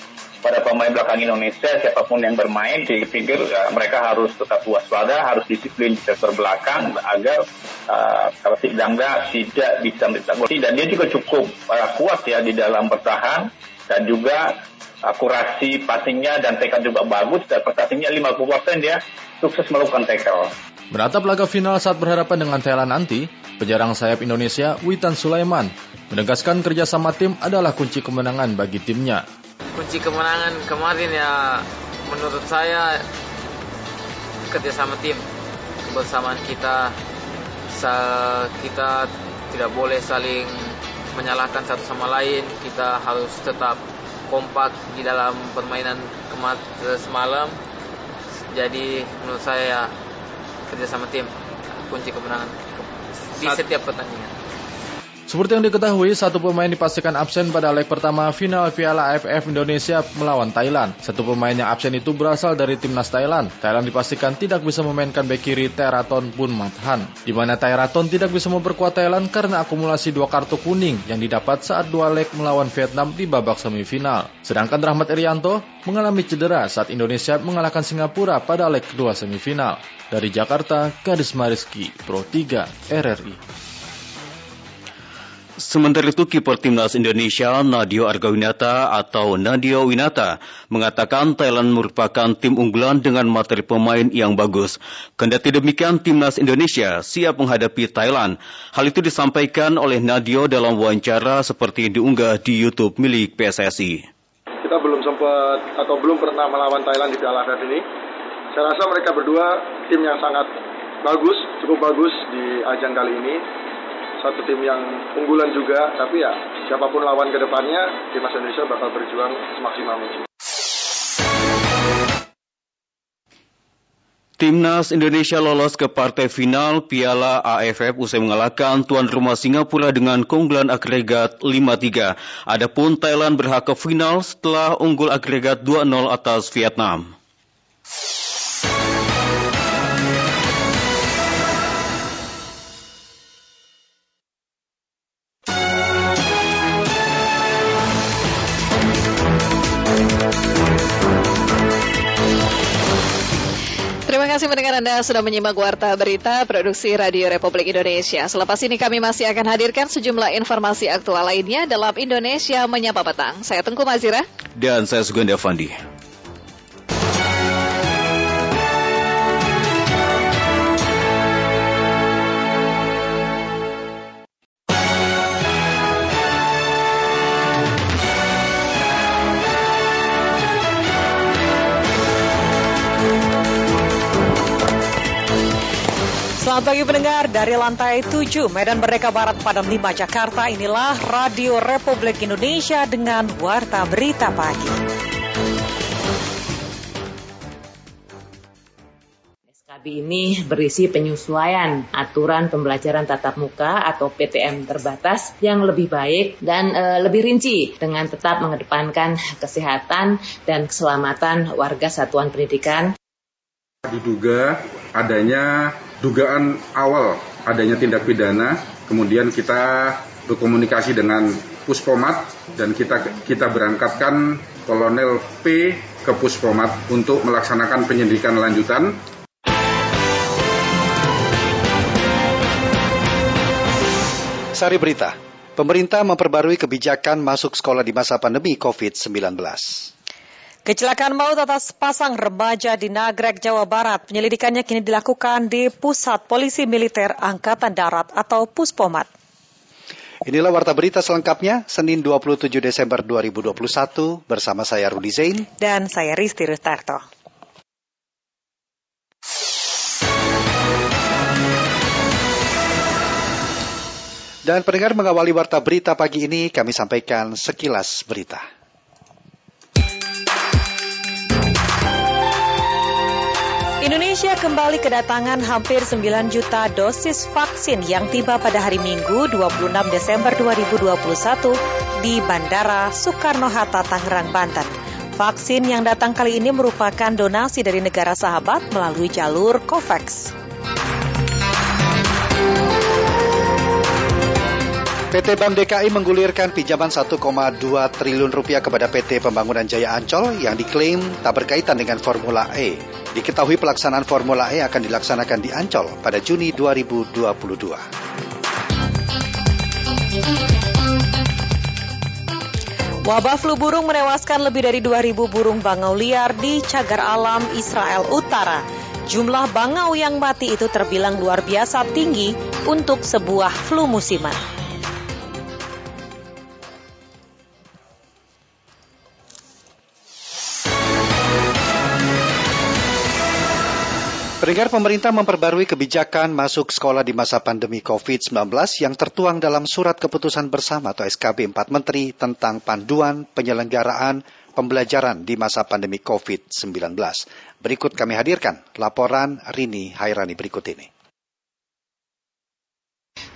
pada pemain belakang Indonesia siapa pun yang bermain dipikir ya, mereka harus tetap waspada harus disiplin di sektor belakang agar uh, kalau Dangda tidak bisa mencetak dan dia juga cukup uh, kuat ya di dalam bertahan dan juga akurasi passingnya dan tekad juga bagus dan prestasinya 50% dia sukses melakukan tackle. Beratap laga final saat berhadapan dengan Thailand nanti, pejarang sayap Indonesia Witan Sulaiman menegaskan kerjasama tim adalah kunci kemenangan bagi timnya kunci kemenangan kemarin ya menurut saya kerjasama tim kebersamaan kita kita tidak boleh saling menyalahkan satu sama lain. Kita harus tetap kompak di dalam permainan semalam. Jadi menurut saya ya, kerjasama tim kunci kemenangan di setiap pertandingan seperti yang diketahui, satu pemain dipastikan absen pada leg pertama final Piala AFF Indonesia melawan Thailand. Satu pemain yang absen itu berasal dari timnas Thailand. Thailand dipastikan tidak bisa memainkan bek kiri Teraton pun Mathan. Di mana Teraton tidak bisa memperkuat Thailand karena akumulasi dua kartu kuning yang didapat saat dua leg melawan Vietnam di babak semifinal. Sedangkan Rahmat Irianto mengalami cedera saat Indonesia mengalahkan Singapura pada leg kedua semifinal. Dari Jakarta, Gadis Mariski, Pro 3, RRI. Sementara itu kiper timnas Indonesia Nadio Argawinata atau Nadio Winata mengatakan Thailand merupakan tim unggulan dengan materi pemain yang bagus. Kendati demikian timnas Indonesia siap menghadapi Thailand. Hal itu disampaikan oleh Nadio dalam wawancara seperti yang diunggah di YouTube milik PSSI. Kita belum sempat atau belum pernah melawan Thailand di Piala AFF ini. Saya rasa mereka berdua tim yang sangat bagus, cukup bagus di ajang kali ini satu tim yang unggulan juga, tapi ya siapa pun lawan ke depannya, timnas Indonesia bakal berjuang semaksimal mungkin. Timnas Indonesia lolos ke partai final Piala AFF usai mengalahkan tuan rumah Singapura dengan keunggulan agregat 5-3. Adapun Thailand berhak ke final setelah unggul agregat 2-0 atas Vietnam. Kasih mendengar Anda sudah menyimak Warta Berita Produksi Radio Republik Indonesia. Selepas ini kami masih akan hadirkan sejumlah informasi aktual lainnya dalam Indonesia Menyapa Petang. Saya Tengku Mazira. Dan saya Suganda Fandi. Selamat pagi pendengar dari lantai 7 Medan Merdeka Barat Padam 5 Jakarta. Inilah Radio Republik Indonesia dengan Warta Berita Pagi. SKB ini berisi penyesuaian aturan pembelajaran tatap muka atau PTM terbatas yang lebih baik dan e, lebih rinci dengan tetap mengedepankan kesehatan dan keselamatan warga satuan pendidikan. Diduga adanya dugaan awal adanya tindak pidana, kemudian kita berkomunikasi dengan Puspomat dan kita kita berangkatkan Kolonel P ke Puspomat untuk melaksanakan penyelidikan lanjutan. Sari berita, pemerintah memperbarui kebijakan masuk sekolah di masa pandemi COVID-19. Kecelakaan maut atas pasang remaja di Nagrek, Jawa Barat. Penyelidikannya kini dilakukan di Pusat Polisi Militer Angkatan Darat atau Puspomat. Inilah warta berita selengkapnya Senin 27 Desember 2021 bersama saya Rudi Zain dan saya Risti Rustarto. Dan pendengar mengawali warta berita pagi ini kami sampaikan sekilas berita. Indonesia kembali kedatangan hampir 9 juta dosis vaksin yang tiba pada hari Minggu 26 Desember 2021 di Bandara Soekarno-Hatta, Tangerang, Banten. Vaksin yang datang kali ini merupakan donasi dari negara sahabat melalui jalur COVAX. PT Bank DKI menggulirkan pinjaman 1,2 triliun rupiah kepada PT Pembangunan Jaya Ancol yang diklaim tak berkaitan dengan Formula E. Diketahui pelaksanaan Formula E akan dilaksanakan di Ancol pada Juni 2022. Wabah flu burung menewaskan lebih dari 2.000 burung bangau liar di cagar alam Israel Utara. Jumlah bangau yang mati itu terbilang luar biasa tinggi untuk sebuah flu musiman. Pendengar pemerintah memperbarui kebijakan masuk sekolah di masa pandemi COVID-19 yang tertuang dalam Surat Keputusan Bersama atau SKB 4 Menteri tentang panduan penyelenggaraan pembelajaran di masa pandemi COVID-19. Berikut kami hadirkan laporan Rini Hairani berikut ini.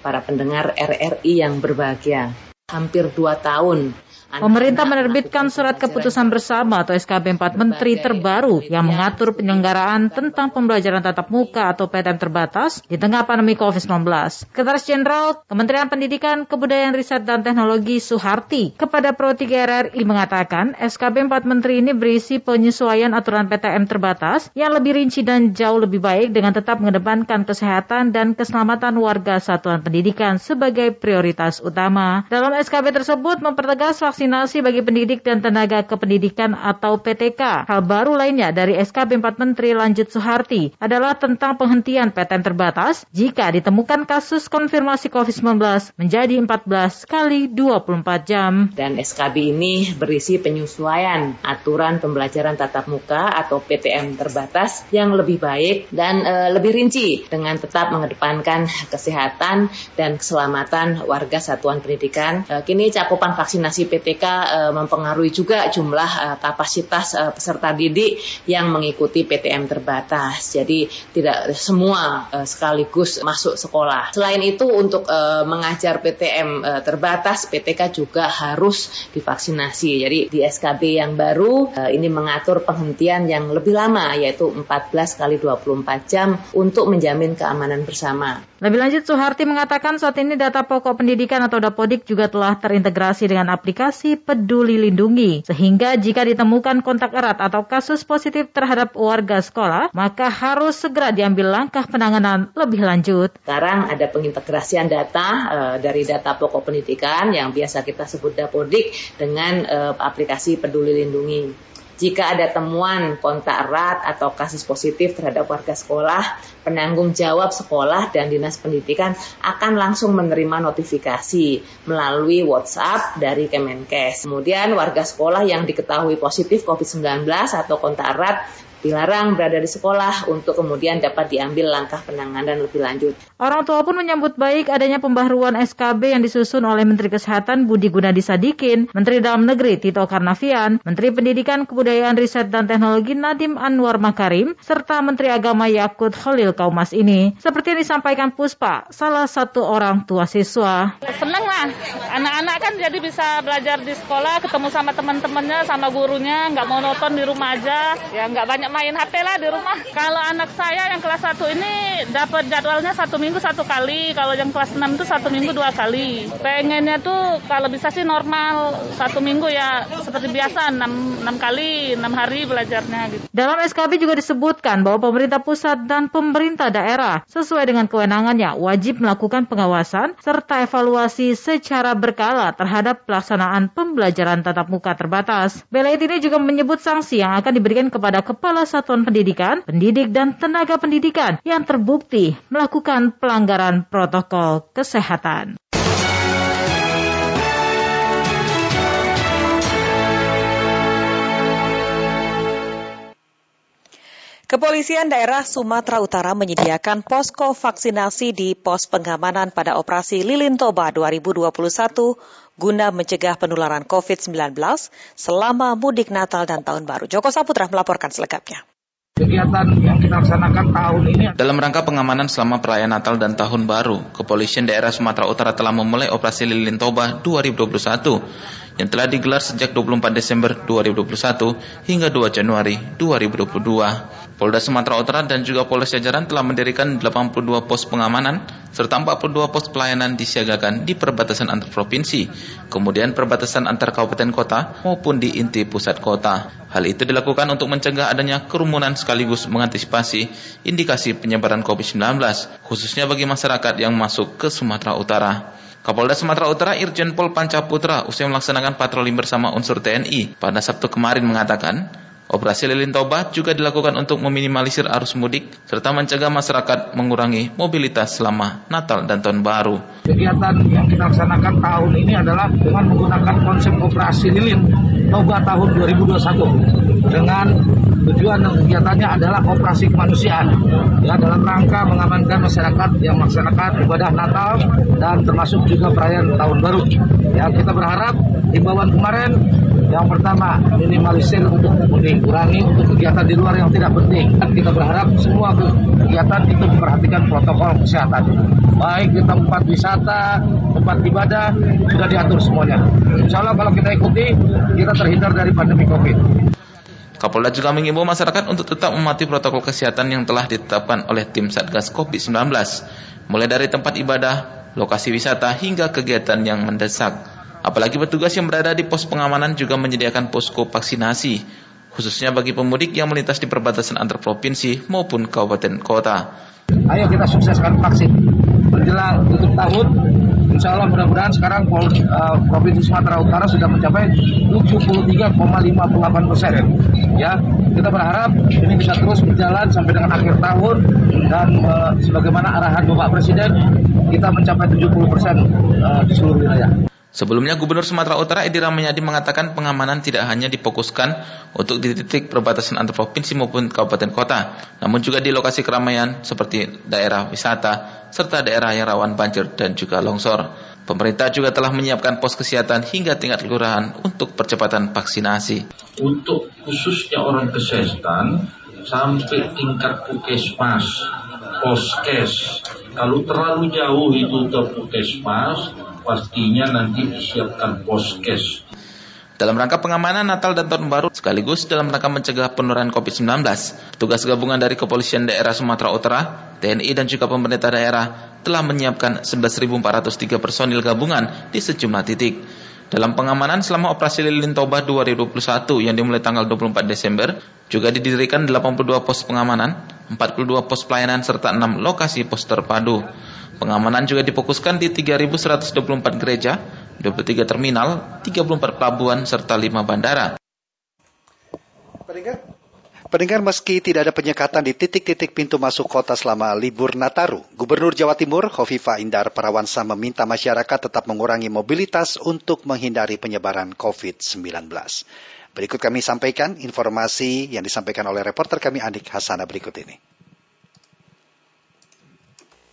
Para pendengar RRI yang berbahagia, hampir dua tahun Pemerintah menerbitkan surat keputusan bersama atau SKB 4 Menteri terbaru yang mengatur penyelenggaraan tentang pembelajaran tatap muka atau PTM terbatas di tengah pandemi COVID-19. Sekretaris Jenderal Kementerian Pendidikan, Kebudayaan, Riset, dan Teknologi Suharti kepada Pro 3 RRI mengatakan SKB 4 Menteri ini berisi penyesuaian aturan PTM terbatas yang lebih rinci dan jauh lebih baik dengan tetap mengedepankan kesehatan dan keselamatan warga satuan pendidikan sebagai prioritas utama. Dalam SKB tersebut mempertegas vaksinasi bagi pendidik dan tenaga kependidikan atau PTK. Hal baru lainnya dari SKB 4 Menteri Lanjut Soeharti adalah tentang penghentian PTM terbatas jika ditemukan kasus konfirmasi COVID-19 menjadi 14 kali 24 jam. Dan SKB ini berisi penyesuaian aturan pembelajaran tatap muka atau PTM terbatas yang lebih baik dan e, lebih rinci dengan tetap mengedepankan kesehatan dan keselamatan warga satuan pendidikan. E, kini cakupan vaksinasi PTM PTK uh, mempengaruhi juga jumlah uh, kapasitas uh, peserta didik yang mengikuti PTM terbatas. Jadi tidak semua uh, sekaligus masuk sekolah. Selain itu untuk uh, mengajar PTM uh, terbatas, PTK juga harus divaksinasi. Jadi di SKB yang baru uh, ini mengatur penghentian yang lebih lama yaitu 14 kali 24 jam untuk menjamin keamanan bersama. Lebih lanjut, Soeharti mengatakan saat ini data pokok pendidikan atau Dapodik juga telah terintegrasi dengan aplikasi Peduli Lindungi. Sehingga jika ditemukan kontak erat atau kasus positif terhadap warga sekolah, maka harus segera diambil langkah penanganan lebih lanjut. Sekarang ada pengintegrasian data e, dari data pokok pendidikan yang biasa kita sebut Dapodik dengan e, aplikasi Peduli Lindungi. Jika ada temuan kontak erat atau kasus positif terhadap warga sekolah, penanggung jawab sekolah dan dinas pendidikan akan langsung menerima notifikasi melalui WhatsApp dari Kemenkes. Kemudian warga sekolah yang diketahui positif COVID-19 atau kontak erat dilarang berada di sekolah untuk kemudian dapat diambil langkah penanganan lebih lanjut. Orang tua pun menyambut baik adanya pembaharuan SKB yang disusun oleh Menteri Kesehatan Budi Gunadi Sadikin, Menteri Dalam Negeri Tito Karnavian, Menteri Pendidikan Kebudayaan Riset dan Teknologi Nadim Anwar Makarim, serta Menteri Agama Yakut Khalil Kaumas ini. Seperti yang disampaikan Puspa, salah satu orang tua siswa. Senang lah, anak-anak kan jadi bisa belajar di sekolah, ketemu sama teman-temannya, sama gurunya, nggak mau nonton di rumah aja, ya nggak banyak main HP lah di rumah. Kalau anak saya yang kelas 1 ini dapat jadwalnya satu minggu satu kali, kalau yang kelas 6 itu satu minggu dua kali. Pengennya tuh kalau bisa sih normal satu minggu ya seperti biasa 6, 6 kali, 6 hari belajarnya gitu. Dalam SKB juga disebutkan bahwa pemerintah pusat dan pemerintah daerah sesuai dengan kewenangannya wajib melakukan pengawasan serta evaluasi secara berkala terhadap pelaksanaan pembelajaran tatap muka terbatas. Belit ini juga menyebut sanksi yang akan diberikan kepada kepala kepala satuan pendidikan, pendidik, dan tenaga pendidikan yang terbukti melakukan pelanggaran protokol kesehatan. Kepolisian daerah Sumatera Utara menyediakan posko vaksinasi di pos pengamanan pada operasi Lilin Toba 2021 guna mencegah penularan COVID-19 selama mudik Natal dan Tahun Baru. Joko Saputra melaporkan selengkapnya. Kegiatan yang kita laksanakan tahun ini dalam rangka pengamanan selama perayaan Natal dan Tahun Baru, Kepolisian Daerah Sumatera Utara telah memulai operasi Lilin Toba 2021 yang telah digelar sejak 24 Desember 2021 hingga 2 Januari 2022. Polda Sumatera Utara dan juga Polres Jajaran telah mendirikan 82 pos pengamanan serta 42 pos pelayanan disiagakan di perbatasan antar provinsi, kemudian perbatasan antar kabupaten kota maupun di inti pusat kota. Hal itu dilakukan untuk mencegah adanya kerumunan sekaligus mengantisipasi indikasi penyebaran COVID-19, khususnya bagi masyarakat yang masuk ke Sumatera Utara. Kapolda Sumatera Utara Irjen Pol Pancaputra usai melaksanakan patroli bersama unsur TNI pada Sabtu kemarin mengatakan, Operasi Lilin Toba juga dilakukan untuk meminimalisir arus mudik serta mencegah masyarakat mengurangi mobilitas selama Natal dan Tahun Baru. Kegiatan yang kita laksanakan tahun ini adalah dengan menggunakan konsep Operasi Lilin Toba tahun 2021 dengan tujuan dan kegiatannya adalah operasi kemanusiaan ya dalam rangka mengamankan masyarakat yang melaksanakan ibadah Natal dan termasuk juga perayaan Tahun Baru. Ya kita berharap himbauan kemarin yang pertama, minimalisir untuk mengurangi untuk kegiatan di luar yang tidak penting. Dan kita berharap semua kegiatan itu memperhatikan protokol kesehatan. Baik di tempat wisata, tempat ibadah, sudah diatur semuanya. Insya Allah kalau kita ikuti, kita terhindar dari pandemi COVID. Kapolda juga mengimbau masyarakat untuk tetap mematuhi protokol kesehatan yang telah ditetapkan oleh tim Satgas COVID-19, mulai dari tempat ibadah, lokasi wisata, hingga kegiatan yang mendesak. Apalagi petugas yang berada di pos pengamanan juga menyediakan posko vaksinasi, khususnya bagi pemudik yang melintas di perbatasan antar provinsi maupun kabupaten kota. Ayo kita sukseskan vaksin. Menjelang tutup tahun, insya Allah mudah-mudahan sekarang uh, Provinsi Sumatera Utara sudah mencapai 73,58 persen. Ya, kita berharap ini bisa terus berjalan sampai dengan akhir tahun dan uh, sebagaimana arahan Bapak Presiden, kita mencapai 70 persen uh, di seluruh wilayah. Sebelumnya Gubernur Sumatera Utara Edi Rahmayadi mengatakan pengamanan tidak hanya difokuskan untuk di titik perbatasan antar provinsi maupun kabupaten kota, namun juga di lokasi keramaian seperti daerah wisata serta daerah yang rawan banjir dan juga longsor. Pemerintah juga telah menyiapkan pos kesehatan hingga tingkat kelurahan untuk percepatan vaksinasi. Untuk khususnya orang kesehatan sampai tingkat puskesmas, poskes. Kalau terlalu jauh itu ke puskesmas, pastinya nanti disiapkan poskes. Dalam rangka pengamanan Natal dan Tahun Baru sekaligus dalam rangka mencegah penularan COVID-19, petugas gabungan dari Kepolisian Daerah Sumatera Utara, TNI dan juga pemerintah daerah telah menyiapkan 11.403 personil gabungan di sejumlah titik. Dalam pengamanan selama operasi Lilin Toba 2021 yang dimulai tanggal 24 Desember, juga didirikan 82 pos pengamanan, 42 pos pelayanan serta 6 lokasi pos terpadu. Pengamanan juga difokuskan di 3.124 gereja, 23 terminal, 34 pelabuhan, serta 5 bandara. Pendengar, pendengar meski tidak ada penyekatan di titik-titik pintu masuk kota selama libur Nataru, Gubernur Jawa Timur Hovifa Indar Parawansa meminta masyarakat tetap mengurangi mobilitas untuk menghindari penyebaran COVID-19. Berikut kami sampaikan informasi yang disampaikan oleh reporter kami Andik Hasana berikut ini.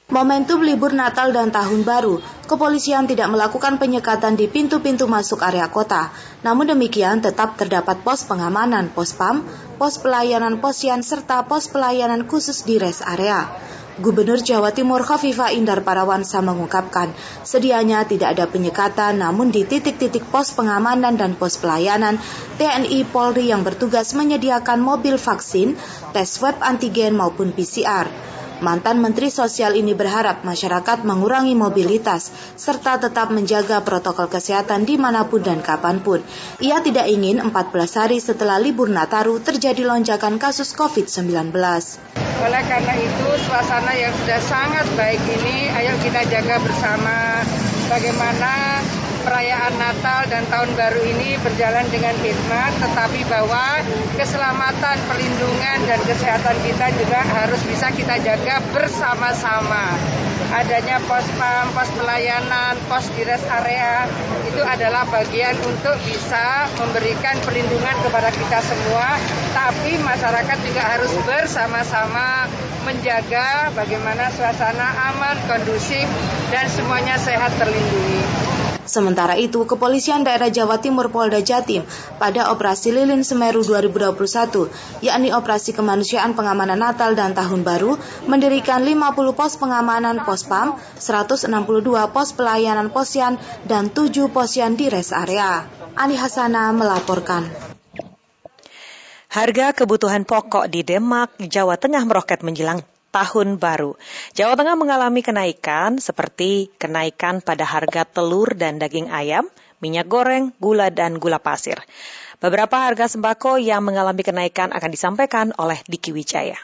Momentum libur Natal dan Tahun Baru, kepolisian tidak melakukan penyekatan di pintu-pintu masuk area kota. Namun demikian tetap terdapat pos pengamanan, pos PAM, pos pelayanan posian serta pos pelayanan khusus di rest area. Gubernur Jawa Timur Khafifah Indar Parawansa mengungkapkan, sedianya tidak ada penyekatan namun di titik-titik pos pengamanan dan pos pelayanan, TNI Polri yang bertugas menyediakan mobil vaksin, tes swab antigen maupun PCR. Mantan Menteri Sosial ini berharap masyarakat mengurangi mobilitas serta tetap menjaga protokol kesehatan di mana pun dan kapan pun. Ia tidak ingin 14 hari setelah libur Nataru terjadi lonjakan kasus COVID-19. Oleh karena itu, suasana yang sudah sangat baik ini, ayo kita jaga bersama bagaimana perayaan Natal dan Tahun Baru ini berjalan dengan hikmat, tetapi bahwa keselamatan, perlindungan, dan kesehatan kita juga harus bisa kita jaga bersama-sama. Adanya pos pam, pos pelayanan, pos di rest area itu adalah bagian untuk bisa memberikan perlindungan kepada kita semua, tapi masyarakat juga harus bersama-sama menjaga bagaimana suasana aman, kondusif, dan semuanya sehat terlindungi. Sementara itu, Kepolisian Daerah Jawa Timur Polda Jatim pada Operasi Lilin Semeru 2021, yakni Operasi Kemanusiaan Pengamanan Natal dan Tahun Baru, mendirikan 50 pos pengamanan pospam, 162 pos pelayanan posyan, dan 7 posyan di rest area. Ani Hasana melaporkan. Harga kebutuhan pokok di Demak, Jawa Tengah meroket menjelang tahun baru. Jawa Tengah mengalami kenaikan seperti kenaikan pada harga telur dan daging ayam, minyak goreng, gula, dan gula pasir. Beberapa harga sembako yang mengalami kenaikan akan disampaikan oleh Diki Wijaya.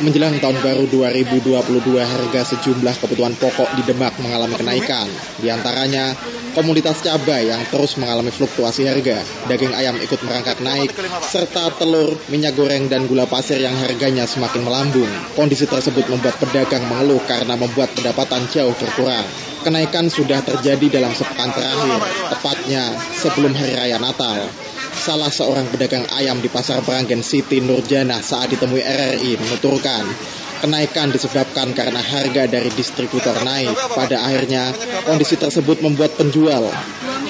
Menjelang tahun baru 2022, harga sejumlah kebutuhan pokok di Demak mengalami kenaikan. Di antaranya, komoditas cabai yang terus mengalami fluktuasi harga, daging ayam ikut merangkak naik, serta telur, minyak goreng, dan gula pasir yang harganya semakin melambung. Kondisi tersebut membuat pedagang mengeluh karena membuat pendapatan jauh berkurang. Kenaikan sudah terjadi dalam sepekan terakhir, tepatnya sebelum Hari Raya Natal salah seorang pedagang ayam di Pasar Beranggen Siti Nurjana saat ditemui RRI menuturkan kenaikan disebabkan karena harga dari distributor naik. Pada akhirnya, kondisi tersebut membuat penjual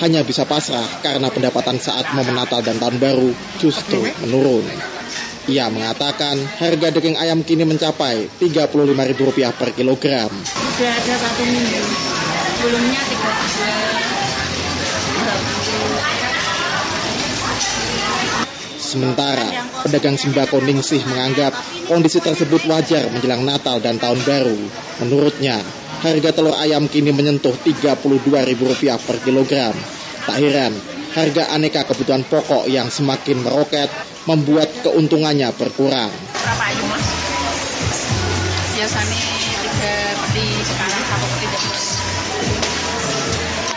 hanya bisa pasrah karena pendapatan saat momen Natal dan Tahun Baru justru menurun. Ia mengatakan harga daging ayam kini mencapai Rp35.000 per kilogram. Sudah ada satu minggu, sebelumnya 30 Sementara, pedagang sembako Ningsih menganggap kondisi tersebut wajar menjelang Natal dan Tahun Baru. Menurutnya, harga telur ayam kini menyentuh Rp32.000 per kilogram. Tak heran, harga aneka kebutuhan pokok yang semakin meroket membuat keuntungannya berkurang. Berapa aja mas? Biasanya tiga peti sekarang satu peti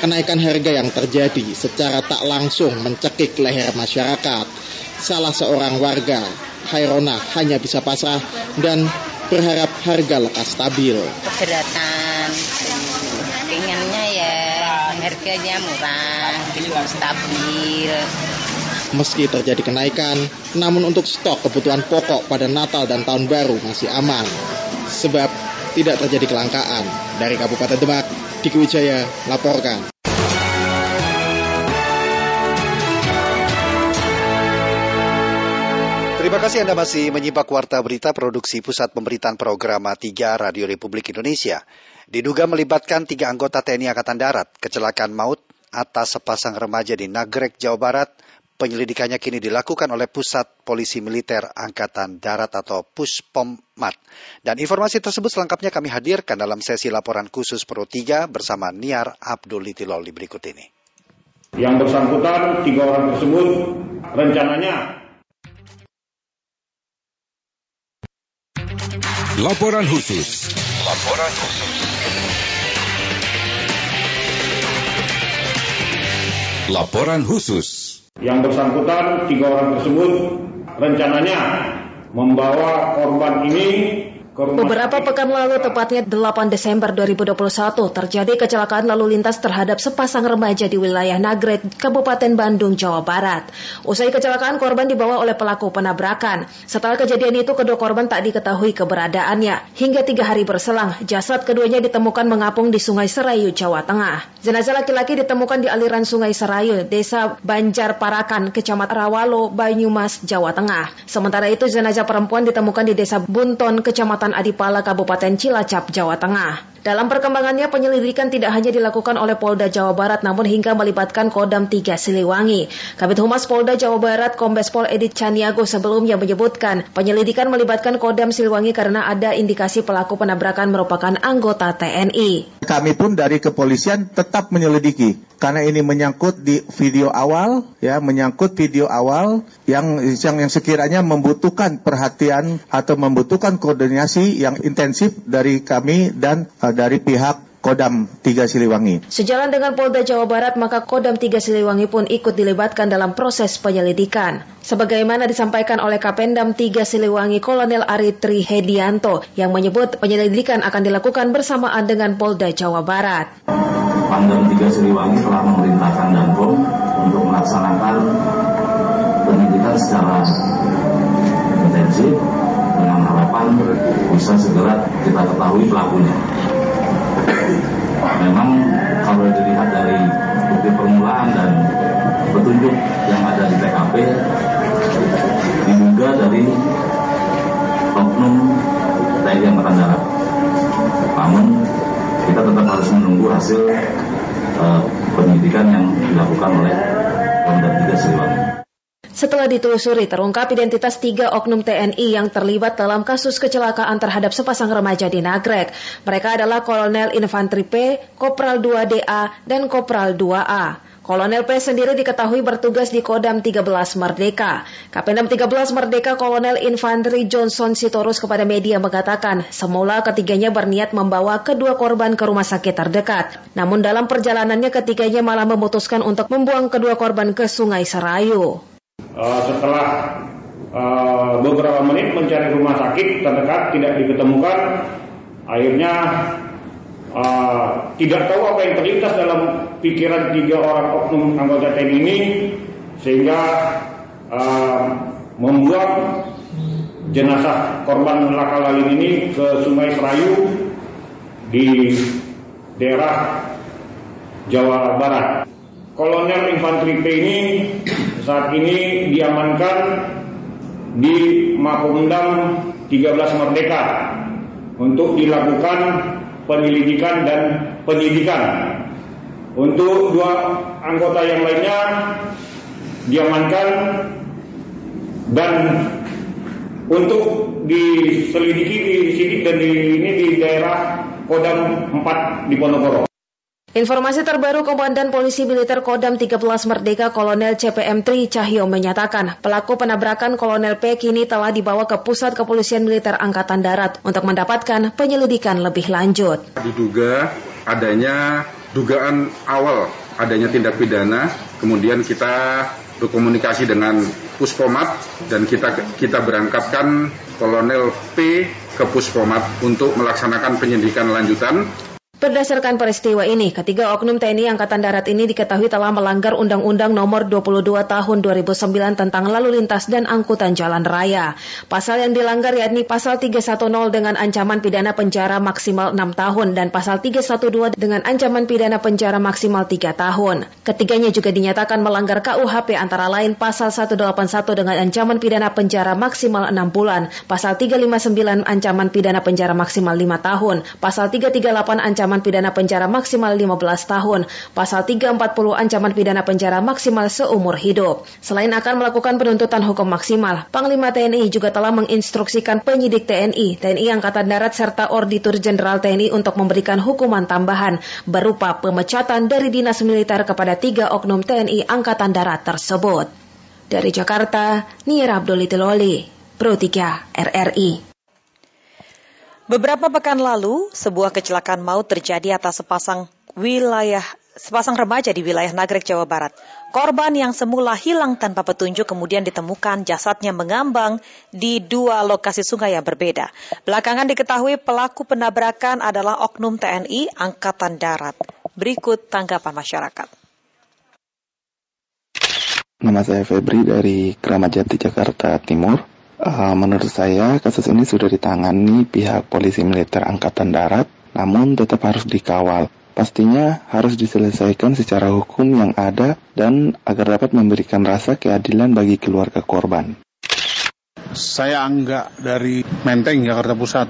Kenaikan harga yang terjadi secara tak langsung mencekik leher masyarakat salah seorang warga, Hairona hanya bisa pasrah dan berharap harga lekas stabil. Keberatan, inginnya ya harganya murah, stabil. Meski terjadi kenaikan, namun untuk stok kebutuhan pokok pada Natal dan Tahun Baru masih aman. Sebab tidak terjadi kelangkaan. Dari Kabupaten Demak, Diki Wijaya laporkan. Terima kasih Anda masih menyimak Warta Berita Produksi Pusat Pemberitaan Program 3 Radio Republik Indonesia. Diduga melibatkan tiga anggota TNI Angkatan Darat, kecelakaan maut atas sepasang remaja di Nagrek, Jawa Barat. Penyelidikannya kini dilakukan oleh Pusat Polisi Militer Angkatan Darat atau Puspommat. Dan informasi tersebut selengkapnya kami hadirkan dalam sesi laporan khusus Pro 3 bersama Niar Abdul Litilol di berikut ini. Yang bersangkutan, tiga orang tersebut rencananya Laporan khusus. Laporan khusus. Laporan khusus. Yang bersangkutan tiga orang tersebut rencananya membawa korban ini Beberapa pekan lalu, tepatnya 8 Desember 2021, terjadi kecelakaan lalu lintas terhadap sepasang remaja di wilayah Nagrek, Kabupaten Bandung, Jawa Barat. Usai kecelakaan, korban dibawa oleh pelaku penabrakan. Setelah kejadian itu, kedua korban tak diketahui keberadaannya. Hingga tiga hari berselang, jasad keduanya ditemukan mengapung di Sungai Serayu, Jawa Tengah. Jenazah laki-laki ditemukan di aliran Sungai Serayu, Desa Banjar Parakan, Kecamatan Rawalo, Banyumas, Jawa Tengah. Sementara itu, jenazah perempuan ditemukan di Desa Bunton, Kecamatan Kecamatan Adipala, Kabupaten Cilacap, Jawa Tengah. Dalam perkembangannya, penyelidikan tidak hanya dilakukan oleh Polda Jawa Barat, namun hingga melibatkan Kodam 3 Siliwangi. Kabit Humas Polda Jawa Barat, Kombes Pol Edit Caniago sebelumnya menyebutkan, penyelidikan melibatkan Kodam Siliwangi karena ada indikasi pelaku penabrakan merupakan anggota TNI. Kami pun dari kepolisian tetap menyelidiki karena ini menyangkut di video awal ya menyangkut video awal yang yang yang sekiranya membutuhkan perhatian atau membutuhkan koordinasi yang intensif dari kami dan uh, dari pihak Kodam 3 Siliwangi. Sejalan dengan Polda Jawa Barat, maka Kodam 3 Siliwangi pun ikut dilibatkan dalam proses penyelidikan. Sebagaimana disampaikan oleh Kapendam 3 Siliwangi Kolonel Aritri Hedianto yang menyebut penyelidikan akan dilakukan bersamaan dengan Polda Jawa Barat. Pangdam 3 Siliwangi telah memerintahkan Danpom untuk melaksanakan penyidikan secara intensif dengan harapan bisa segera kita ketahui pelakunya. Memang kalau dilihat dari bukti permulaan dan petunjuk yang ada di TKP diduga dari oknum TNI Angkatan Darat. Namun kita tetap harus menunggu hasil uh, penyidikan yang dilakukan oleh Pemda 3 Siliwangi. Setelah ditelusuri, terungkap identitas tiga oknum TNI yang terlibat dalam kasus kecelakaan terhadap sepasang remaja di Nagrek. Mereka adalah Kolonel Infantri P, Kopral 2DA, dan Kopral 2A. Kolonel P sendiri diketahui bertugas di Kodam 13 Merdeka. Kapendam 13 Merdeka Kolonel Infantri Johnson Sitorus kepada media mengatakan, semula ketiganya berniat membawa kedua korban ke rumah sakit terdekat. Namun dalam perjalanannya ketiganya malah memutuskan untuk membuang kedua korban ke Sungai Serayu. Uh, setelah uh, beberapa menit mencari rumah sakit terdekat tidak diketemukan, akhirnya uh, tidak tahu apa yang terlintas dalam pikiran tiga orang oknum anggota TNI ini sehingga uh, membuat jenazah korban laka lalin ini ke Sungai Serayu di daerah Jawa Barat. Kolonel Infanteri P ini saat ini diamankan di Mapolda 13 Merdeka untuk dilakukan penyelidikan dan penyidikan. Untuk dua anggota yang lainnya diamankan dan untuk diselidiki di sini dan di ini di daerah Kodam 4 di Ponorogo. Informasi terbaru Komandan Polisi Militer Kodam 13 Merdeka Kolonel CPM Tri Cahyo menyatakan pelaku penabrakan Kolonel P kini telah dibawa ke Pusat Kepolisian Militer Angkatan Darat untuk mendapatkan penyelidikan lebih lanjut. Diduga adanya dugaan awal adanya tindak pidana, kemudian kita berkomunikasi dengan Puspomat dan kita kita berangkatkan Kolonel P ke Puspomat untuk melaksanakan penyidikan lanjutan Berdasarkan peristiwa ini, ketiga oknum TNI Angkatan Darat ini diketahui telah melanggar Undang-Undang Nomor 22 Tahun 2009 tentang Lalu Lintas dan Angkutan Jalan Raya. Pasal yang dilanggar yakni Pasal 310 dengan ancaman pidana penjara maksimal 6 tahun dan Pasal 312 dengan ancaman pidana penjara maksimal 3 tahun. Ketiganya juga dinyatakan melanggar KUHP antara lain Pasal 181 dengan ancaman pidana penjara maksimal 6 bulan, Pasal 359 ancaman pidana penjara maksimal 5 tahun, Pasal 338 ancaman ancaman pidana penjara maksimal 15 tahun, pasal 340 ancaman pidana penjara maksimal seumur hidup. Selain akan melakukan penuntutan hukum maksimal, Panglima TNI juga telah menginstruksikan penyidik TNI, TNI Angkatan Darat serta Orditur Jenderal TNI untuk memberikan hukuman tambahan berupa pemecatan dari dinas militer kepada tiga oknum TNI Angkatan Darat tersebut. Dari Jakarta, Nira Abdul Loli, Pro 3 RRI. Beberapa pekan lalu, sebuah kecelakaan maut terjadi atas sepasang wilayah sepasang remaja di wilayah Nagrek, Jawa Barat. Korban yang semula hilang tanpa petunjuk kemudian ditemukan jasadnya mengambang di dua lokasi sungai yang berbeda. Belakangan diketahui pelaku penabrakan adalah oknum TNI Angkatan Darat. Berikut tanggapan masyarakat. Nama saya Febri dari Keramat Jati, Jakarta Timur. Uh, menurut saya kasus ini sudah ditangani pihak polisi militer angkatan darat, namun tetap harus dikawal. Pastinya harus diselesaikan secara hukum yang ada dan agar dapat memberikan rasa keadilan bagi keluarga korban. Saya Angga dari Menteng, Jakarta Pusat.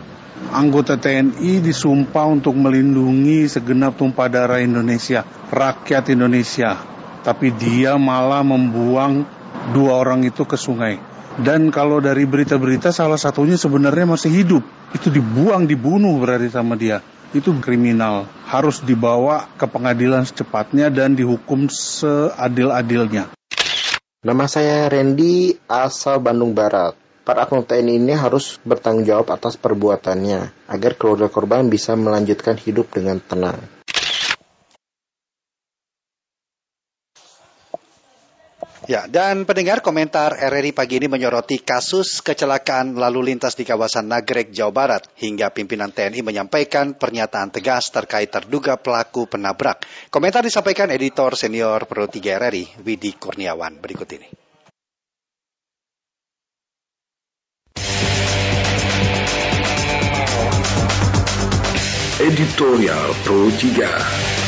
Anggota TNI disumpah untuk melindungi segenap tumpah darah Indonesia, rakyat Indonesia. Tapi dia malah membuang dua orang itu ke sungai dan kalau dari berita-berita salah satunya sebenarnya masih hidup. Itu dibuang, dibunuh berarti sama dia. Itu kriminal. Harus dibawa ke pengadilan secepatnya dan dihukum seadil-adilnya. Nama saya Randy, asal Bandung Barat. Para akun TNI ini harus bertanggung jawab atas perbuatannya agar keluarga korban bisa melanjutkan hidup dengan tenang. Ya, dan pendengar komentar RRI pagi ini menyoroti kasus kecelakaan lalu lintas di kawasan Nagrek, Jawa Barat. Hingga pimpinan TNI menyampaikan pernyataan tegas terkait terduga pelaku penabrak. Komentar disampaikan editor senior Pro 3 RRI, Widi Kurniawan. Berikut ini. Editorial Pro 3.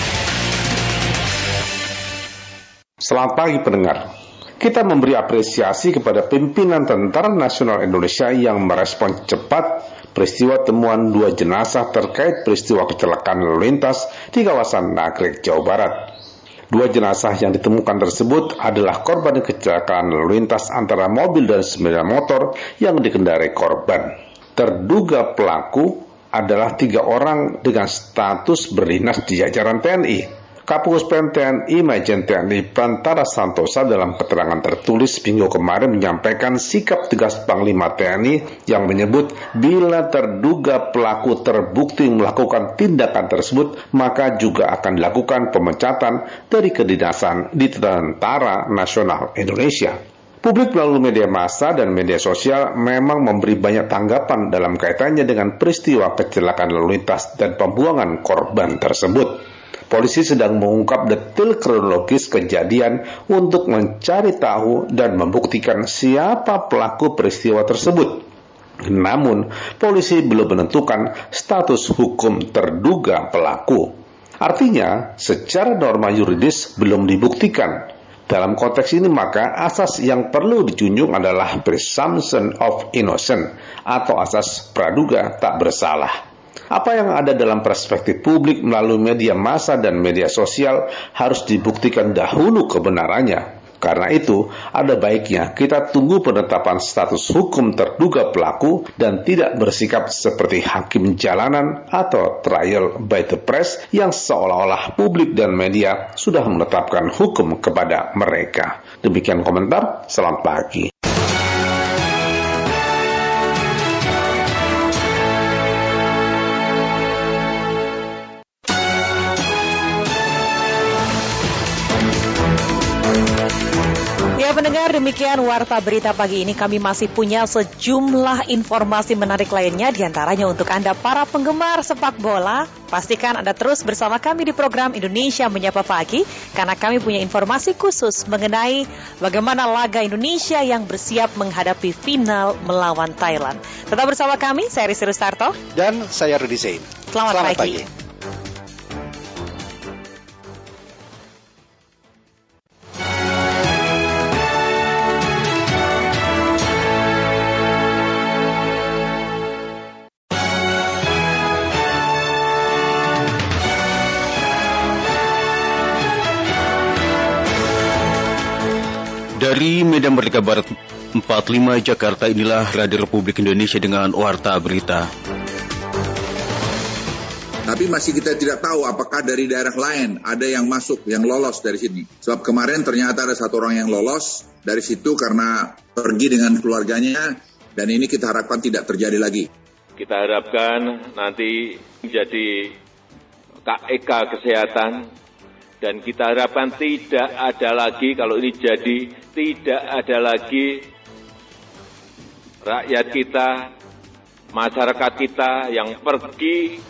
Selamat pagi pendengar. Kita memberi apresiasi kepada pimpinan Tentara Nasional Indonesia yang merespon cepat peristiwa temuan dua jenazah terkait peristiwa kecelakaan lalu lintas di kawasan Nagrek, Jawa Barat. Dua jenazah yang ditemukan tersebut adalah korban kecelakaan lalu lintas antara mobil dan sepeda motor yang dikendarai korban. Terduga pelaku adalah tiga orang dengan status berdinas di jajaran TNI. Kapus Pen TNI Majen TNI Prantara Santosa dalam keterangan tertulis minggu kemarin menyampaikan sikap tegas Panglima TNI yang menyebut bila terduga pelaku terbukti melakukan tindakan tersebut maka juga akan dilakukan pemecatan dari kedinasan di Tentara Nasional Indonesia. Publik melalui media massa dan media sosial memang memberi banyak tanggapan dalam kaitannya dengan peristiwa kecelakaan lalu lintas dan pembuangan korban tersebut. Polisi sedang mengungkap detail kronologis kejadian untuk mencari tahu dan membuktikan siapa pelaku peristiwa tersebut. Namun, polisi belum menentukan status hukum terduga pelaku. Artinya, secara norma yuridis belum dibuktikan. Dalam konteks ini maka asas yang perlu dijunjung adalah presumption of innocent atau asas praduga tak bersalah. Apa yang ada dalam perspektif publik melalui media massa dan media sosial harus dibuktikan dahulu kebenarannya. Karena itu, ada baiknya kita tunggu penetapan status hukum terduga pelaku dan tidak bersikap seperti hakim jalanan atau trial by the press yang seolah-olah publik dan media sudah menetapkan hukum kepada mereka. Demikian komentar, selamat pagi. Pendengar, demikian Warta Berita pagi ini kami masih punya sejumlah informasi menarik lainnya di antaranya untuk Anda para penggemar sepak bola. Pastikan Anda terus bersama kami di program Indonesia Menyapa Pagi karena kami punya informasi khusus mengenai bagaimana laga Indonesia yang bersiap menghadapi final melawan Thailand. Tetap bersama kami, saya Rizky Rustarto. Dan saya Rudi Zain. Selamat, Selamat pagi. pagi. Dari Medan Merdeka Barat 45 Jakarta inilah Radio Republik Indonesia dengan Warta Berita. Tapi masih kita tidak tahu apakah dari daerah lain ada yang masuk, yang lolos dari sini. Sebab kemarin ternyata ada satu orang yang lolos dari situ karena pergi dengan keluarganya dan ini kita harapkan tidak terjadi lagi. Kita harapkan nanti menjadi KEK kesehatan dan kita harapkan tidak ada lagi kalau ini jadi tidak ada lagi rakyat kita, masyarakat kita yang pergi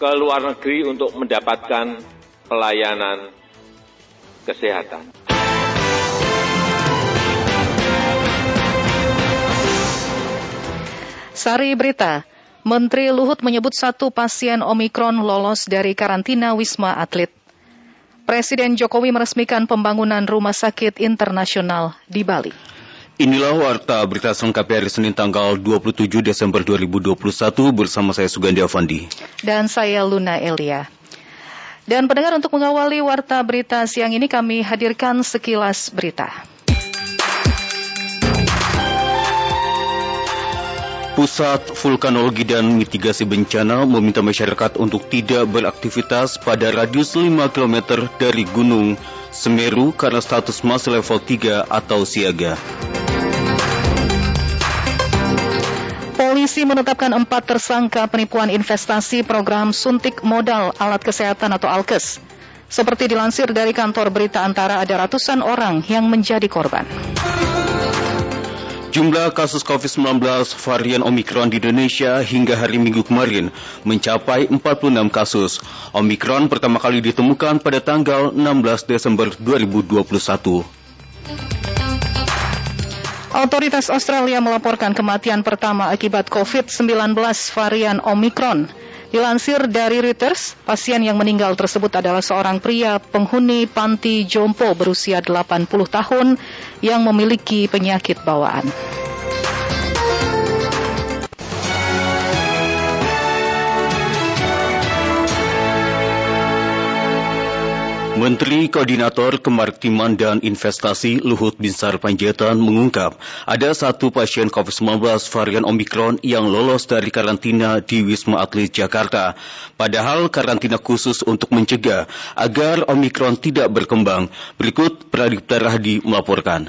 ke luar negeri untuk mendapatkan pelayanan kesehatan. Sari Berita, Menteri Luhut menyebut satu pasien Omikron lolos dari karantina Wisma Atlet. Presiden Jokowi meresmikan pembangunan rumah sakit internasional di Bali. Inilah warta berita selengkapnya hari Senin tanggal 27 Desember 2021 bersama saya Sugandi Avandi. Dan saya Luna Elia. Dan pendengar untuk mengawali warta berita siang ini kami hadirkan sekilas berita. Pusat Vulkanologi dan Mitigasi Bencana meminta masyarakat untuk tidak beraktivitas pada radius 5 km dari Gunung Semeru karena status masih level 3 atau siaga. Polisi menetapkan empat tersangka penipuan investasi program suntik modal alat kesehatan atau ALKES. Seperti dilansir dari kantor berita antara ada ratusan orang yang menjadi korban. Jumlah kasus COVID-19 varian Omikron di Indonesia hingga hari Minggu kemarin mencapai 46 kasus. Omikron pertama kali ditemukan pada tanggal 16 Desember 2021. Otoritas Australia melaporkan kematian pertama akibat COVID-19 varian Omicron. Dilansir dari Reuters, pasien yang meninggal tersebut adalah seorang pria penghuni panti jompo berusia 80 tahun yang memiliki penyakit bawaan. Menteri Koordinator Kemaritiman dan Investasi Luhut Binsar Panjaitan mengungkap ada satu pasien COVID-19 varian Omikron yang lolos dari karantina di Wisma Atlet Jakarta. Padahal karantina khusus untuk mencegah agar Omikron tidak berkembang. Berikut Pradipta Rahdi melaporkan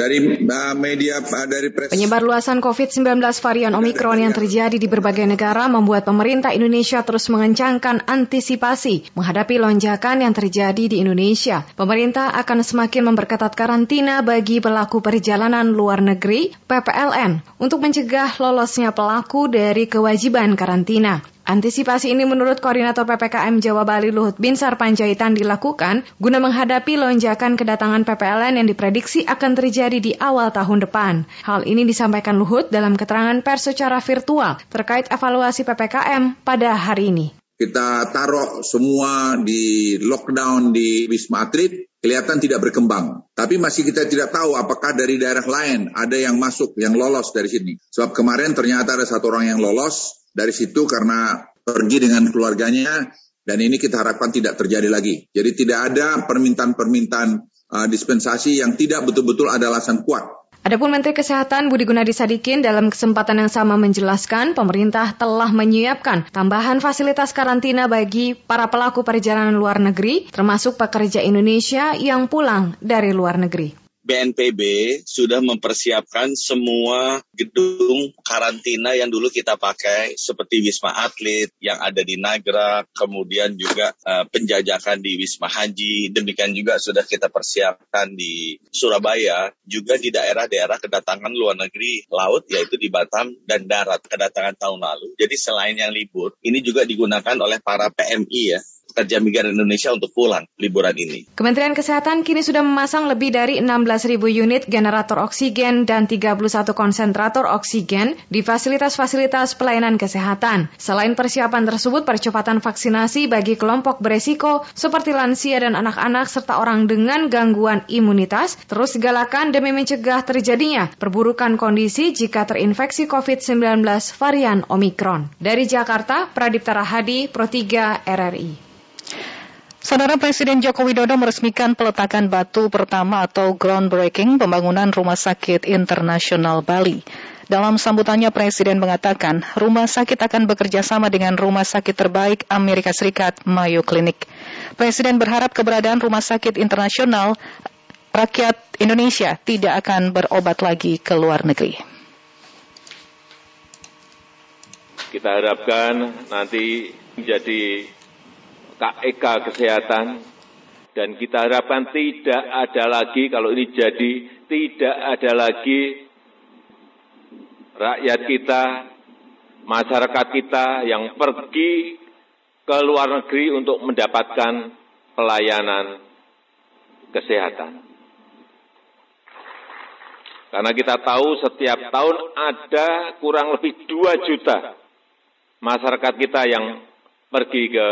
dari uh, media uh, dari pres. Penyebar luasan COVID-19 varian Omikron yang terjadi di berbagai negara membuat pemerintah Indonesia terus mengencangkan antisipasi menghadapi lonjakan yang terjadi di Indonesia. Pemerintah akan semakin memperketat karantina bagi pelaku perjalanan luar negeri (PPLN) untuk mencegah lolosnya pelaku dari kewajiban karantina. Antisipasi ini menurut Koordinator PPKM Jawa Bali Luhut Binsar Panjaitan dilakukan guna menghadapi lonjakan kedatangan PPLN yang diprediksi akan terjadi di awal tahun depan. Hal ini disampaikan Luhut dalam keterangan pers secara virtual terkait evaluasi PPKM pada hari ini. Kita taruh semua di lockdown di Wisma Atlet, kelihatan tidak berkembang. Tapi masih kita tidak tahu apakah dari daerah lain ada yang masuk, yang lolos dari sini. Sebab kemarin ternyata ada satu orang yang lolos, dari situ karena pergi dengan keluarganya dan ini kita harapkan tidak terjadi lagi. Jadi tidak ada permintaan-permintaan uh, dispensasi yang tidak betul-betul ada alasan kuat. Adapun Menteri Kesehatan Budi Gunadi Sadikin dalam kesempatan yang sama menjelaskan pemerintah telah menyiapkan tambahan fasilitas karantina bagi para pelaku perjalanan luar negeri termasuk pekerja Indonesia yang pulang dari luar negeri. BNPB sudah mempersiapkan semua gedung karantina yang dulu kita pakai seperti Wisma Atlet yang ada di Nagra, kemudian juga uh, penjajakan di Wisma Haji, demikian juga sudah kita persiapkan di Surabaya, juga di daerah-daerah kedatangan luar negeri laut yaitu di Batam dan darat kedatangan tahun lalu. Jadi selain yang libur, ini juga digunakan oleh para PMI ya pekerja migran Indonesia untuk pulang liburan ini. Kementerian Kesehatan kini sudah memasang lebih dari 16.000 unit generator oksigen dan 31 konsentrator oksigen di fasilitas-fasilitas pelayanan kesehatan. Selain persiapan tersebut, percepatan vaksinasi bagi kelompok beresiko seperti lansia dan anak-anak serta orang dengan gangguan imunitas terus digalakan demi mencegah terjadinya perburukan kondisi jika terinfeksi COVID-19 varian Omikron. Dari Jakarta, Pradipta Rahadi, Pro 3 RRI. Saudara Presiden Joko Widodo meresmikan peletakan batu pertama atau groundbreaking pembangunan Rumah Sakit Internasional Bali. Dalam sambutannya Presiden mengatakan rumah sakit akan bekerja sama dengan rumah sakit terbaik Amerika Serikat, Mayo Clinic. Presiden berharap keberadaan rumah sakit internasional rakyat Indonesia tidak akan berobat lagi ke luar negeri. Kita harapkan nanti menjadi KEK kesehatan dan kita harapkan tidak ada lagi kalau ini jadi tidak ada lagi rakyat kita, masyarakat kita yang pergi ke luar negeri untuk mendapatkan pelayanan kesehatan. Karena kita tahu setiap tahun ada kurang lebih 2 juta masyarakat kita yang pergi ke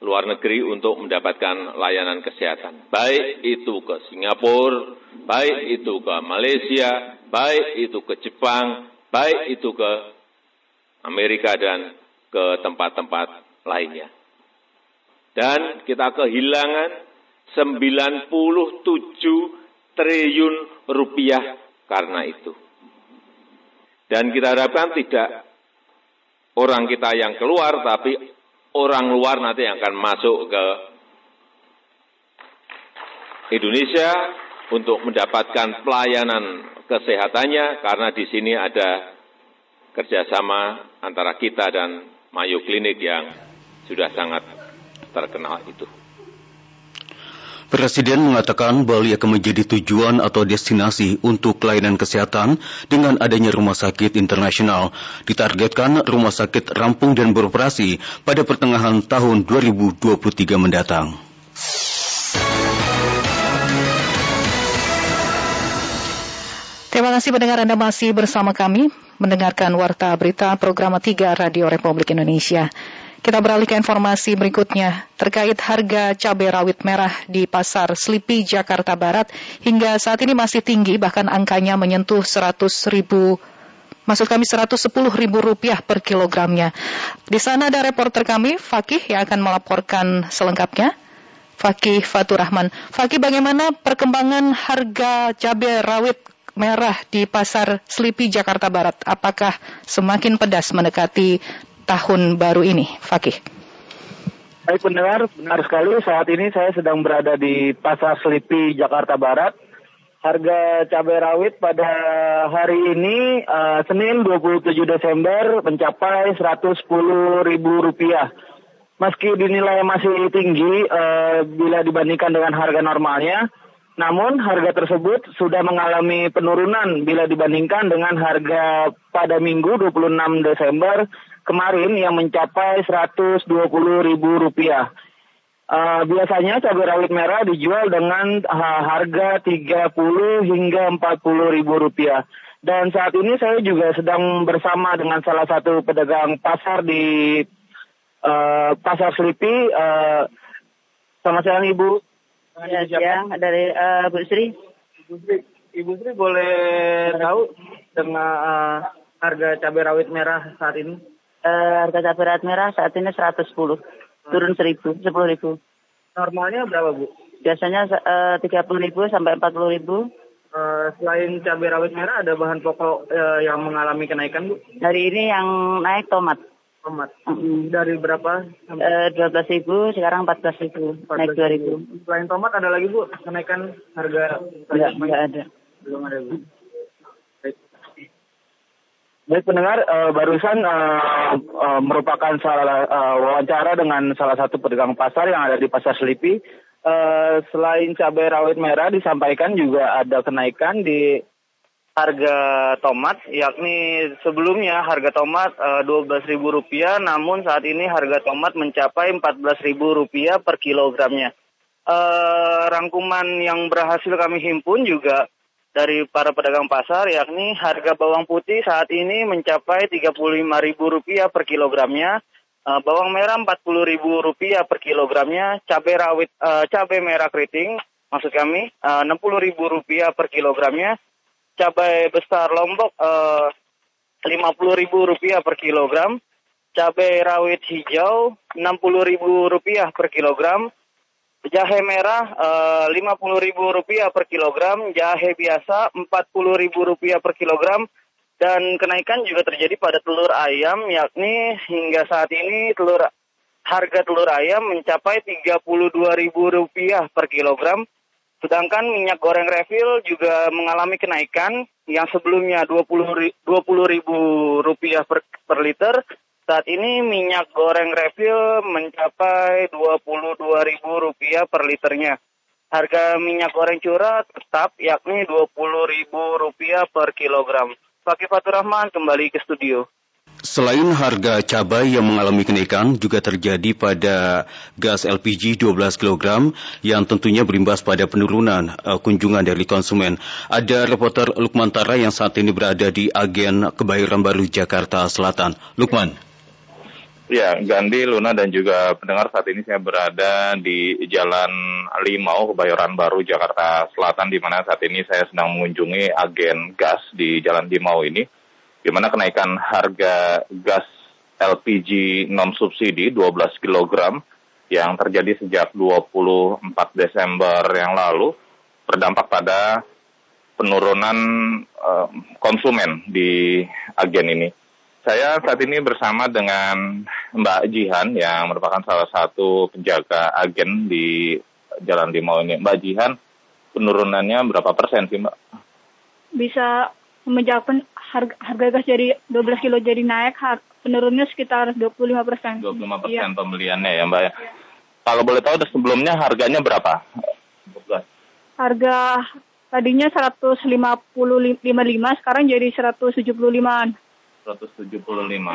luar negeri untuk mendapatkan layanan kesehatan. Baik itu ke Singapura, baik itu ke Malaysia, baik itu ke Jepang, baik itu ke Amerika dan ke tempat-tempat lainnya. Dan kita kehilangan 97 triliun rupiah karena itu. Dan kita harapkan tidak orang kita yang keluar, tapi orang luar nanti yang akan masuk ke Indonesia untuk mendapatkan pelayanan kesehatannya karena di sini ada kerjasama antara kita dan Mayo Klinik yang sudah sangat terkenal itu. Presiden mengatakan Bali akan menjadi tujuan atau destinasi untuk pelayanan kesehatan dengan adanya rumah sakit internasional. Ditargetkan rumah sakit rampung dan beroperasi pada pertengahan tahun 2023 mendatang. Terima kasih pendengar Anda masih bersama kami mendengarkan Warta Berita Program 3 Radio Republik Indonesia. Kita beralih ke informasi berikutnya terkait harga cabai rawit merah di Pasar Slipi, Jakarta Barat. Hingga saat ini masih tinggi, bahkan angkanya menyentuh 100 ribu maksud kami 110 ribu rupiah per kilogramnya. Di sana ada reporter kami, Fakih, yang akan melaporkan selengkapnya. Fakih Fatur Rahman. Fakih, bagaimana perkembangan harga cabai rawit merah di Pasar Slipi, Jakarta Barat? Apakah semakin pedas mendekati tahun baru ini, Fakih? Baik pendengar, benar sekali saat ini saya sedang berada di Pasar Selipi, Jakarta Barat. Harga cabai rawit pada hari ini uh, Senin 27 Desember mencapai 110 ribu rupiah. Meski dinilai masih tinggi uh, bila dibandingkan dengan harga normalnya, namun harga tersebut sudah mengalami penurunan bila dibandingkan dengan harga pada Minggu 26 Desember kemarin yang mencapai 120 ribu rupiah. Uh, biasanya cabai rawit merah dijual dengan uh, harga 30 hingga 40 ribu rupiah. Dan saat ini saya juga sedang bersama dengan salah satu pedagang pasar di uh, Pasar Selipi. Uh, selamat siang Ibu. Ya, siang dari uh, Bu Sri. Ibu Sri, Ibu Sri boleh tahu dengan uh, harga cabai rawit merah saat ini? Uh, harga cabai rawit merah saat ini 110, turun 1000, 10 ribu. Normalnya berapa Bu? Biasanya uh, 30 ribu sampai 40 ribu. Uh, selain cabai rawit merah ada bahan pokok uh, yang mengalami kenaikan Bu? Hari ini yang naik tomat. Tomat. Mm-hmm. Dari berapa? Uh, 12 ribu, sekarang 14 ribu, 14 naik 2 ribu. Selain tomat ada lagi Bu kenaikan harga? Enggak, enggak ada. Belum ada Bu. Baik pendengar, uh, barusan uh, uh, merupakan salah uh, wawancara dengan salah satu pedagang pasar yang ada di Pasar Selipi. Uh, selain cabai rawit merah disampaikan juga ada kenaikan di harga tomat, yakni sebelumnya harga tomat uh, Rp12.000, namun saat ini harga tomat mencapai Rp14.000 per kilogramnya. Uh, rangkuman yang berhasil kami himpun juga dari para pedagang pasar yakni harga bawang putih saat ini mencapai Rp35.000 per kilogramnya, uh, bawang merah Rp40.000 per kilogramnya, cabai rawit uh, cabai merah keriting maksud kami uh, Rp60.000 per kilogramnya, cabai besar Lombok uh, Rp50.000 per kilogram, cabai rawit hijau Rp60.000 per kilogram, Jahe merah ribu rupiah per kilogram, jahe biasa empat puluh ribu rupiah per kilogram, dan kenaikan juga terjadi pada telur ayam, yakni hingga saat ini telur harga telur ayam mencapai tiga puluh dua ribu rupiah per kilogram, sedangkan minyak goreng refill juga mengalami kenaikan yang sebelumnya dua puluh ribu rupiah per, per liter saat ini minyak goreng refill mencapai Rp22.000 per liternya. Harga minyak goreng curah tetap yakni Rp20.000 per kilogram. Fakih Fatur Rahman kembali ke studio. Selain harga cabai yang mengalami kenaikan, juga terjadi pada gas LPG 12 kg yang tentunya berimbas pada penurunan uh, kunjungan dari konsumen. Ada reporter Lukman Tara yang saat ini berada di agen Kebayoran Baru Jakarta Selatan. Lukman. Ya, Gandhi, Luna, dan juga pendengar saat ini saya berada di Jalan Limau, Kebayoran Baru, Jakarta Selatan, di mana saat ini saya sedang mengunjungi agen gas di Jalan Limau ini, di mana kenaikan harga gas LPG non subsidi 12 kg yang terjadi sejak 24 Desember yang lalu berdampak pada penurunan uh, konsumen di agen ini. Saya saat ini bersama dengan Mbak Jihan yang merupakan salah satu penjaga agen di Jalan Limau ini. Mbak Jihan, penurunannya berapa persen sih Mbak? Bisa semenjak harga, harga gas jadi 12 kilo jadi naik, penurunnya sekitar 25 persen. 25 persen iya. pembeliannya ya Mbak ya. Kalau boleh tahu sebelumnya harganya berapa? Harga tadinya 155, sekarang jadi 175-an. 175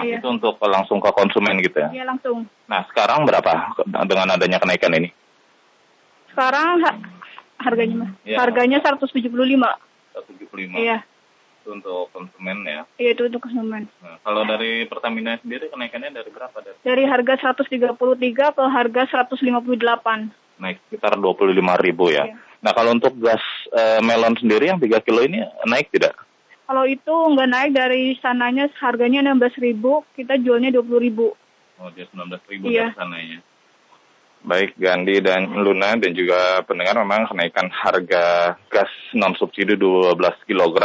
iya. itu untuk langsung ke konsumen gitu ya? Iya langsung. Nah sekarang berapa dengan adanya kenaikan ini? Sekarang ha harganya mah? Ya. Harganya 175. 175. Iya. Itu untuk konsumen ya. Iya itu untuk konsumen. Nah, kalau dari Pertamina sendiri kenaikannya dari berapa? Dari Dari harga 133 ke harga 158. naik sekitar 25 ribu ya. Iya. Nah kalau untuk gas eh, melon sendiri yang 3 kilo ini naik tidak? Kalau itu nggak naik dari sananya harganya 16.000, kita jualnya 20.000. Oh dia 19 ribu Iya. dari sananya. Baik Gandhi dan Luna dan juga pendengar memang kenaikan harga gas non subsidi 12 kg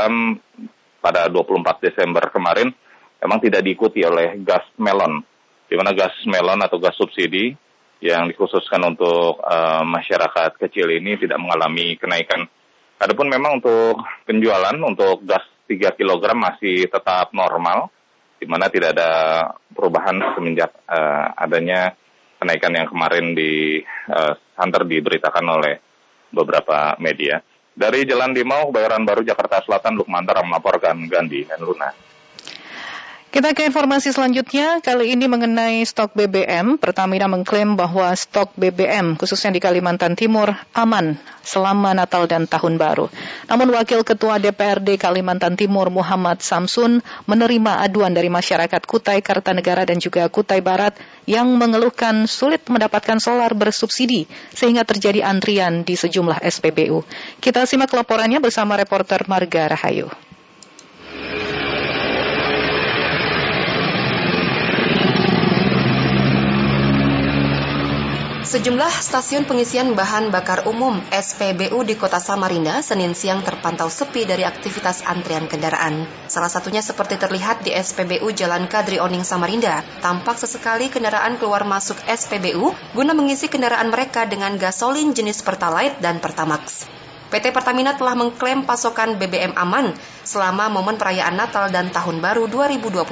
pada 24 Desember kemarin memang tidak diikuti oleh gas melon. Di mana gas melon atau gas subsidi yang dikhususkan untuk eh, masyarakat kecil ini tidak mengalami kenaikan. Adapun memang untuk penjualan untuk gas 3 kg masih tetap normal, di mana tidak ada perubahan semenjak eh, adanya kenaikan yang kemarin di eh, santer diberitakan oleh beberapa media. Dari Jalan Limau, Kebayoran Baru, Jakarta Selatan, Lukmantara melaporkan Gandhi dan Luna. Kita ke informasi selanjutnya, kali ini mengenai stok BBM. Pertamina mengklaim bahwa stok BBM, khususnya di Kalimantan Timur, aman selama Natal dan Tahun Baru. Namun Wakil Ketua DPRD Kalimantan Timur Muhammad Samsun menerima aduan dari masyarakat Kutai Kartanegara dan juga Kutai Barat yang mengeluhkan sulit mendapatkan solar bersubsidi sehingga terjadi antrian di sejumlah SPBU. Kita simak laporannya bersama reporter Marga Rahayu. Sejumlah stasiun pengisian bahan bakar umum SPBU di kota Samarinda Senin siang terpantau sepi dari aktivitas antrian kendaraan. Salah satunya seperti terlihat di SPBU Jalan Kadri Oning Samarinda. Tampak sesekali kendaraan keluar masuk SPBU guna mengisi kendaraan mereka dengan gasolin jenis Pertalite dan Pertamax. PT Pertamina telah mengklaim pasokan BBM aman selama momen perayaan Natal dan Tahun Baru 2021.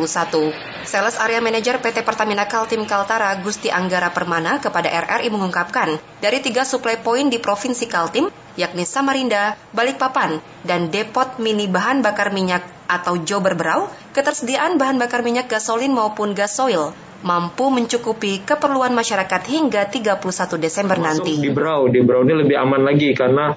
Sales Area Manager PT Pertamina Kaltim Kaltara Gusti Anggara Permana kepada RRI mengungkapkan, dari tiga supply point di Provinsi Kaltim, yakni Samarinda, Balikpapan, dan Depot Mini Bahan Bakar Minyak atau Jober Berau, ketersediaan bahan bakar minyak gasolin maupun gasoil mampu mencukupi keperluan masyarakat hingga 31 Desember nanti. di Brau. Di Brau ini lebih aman lagi karena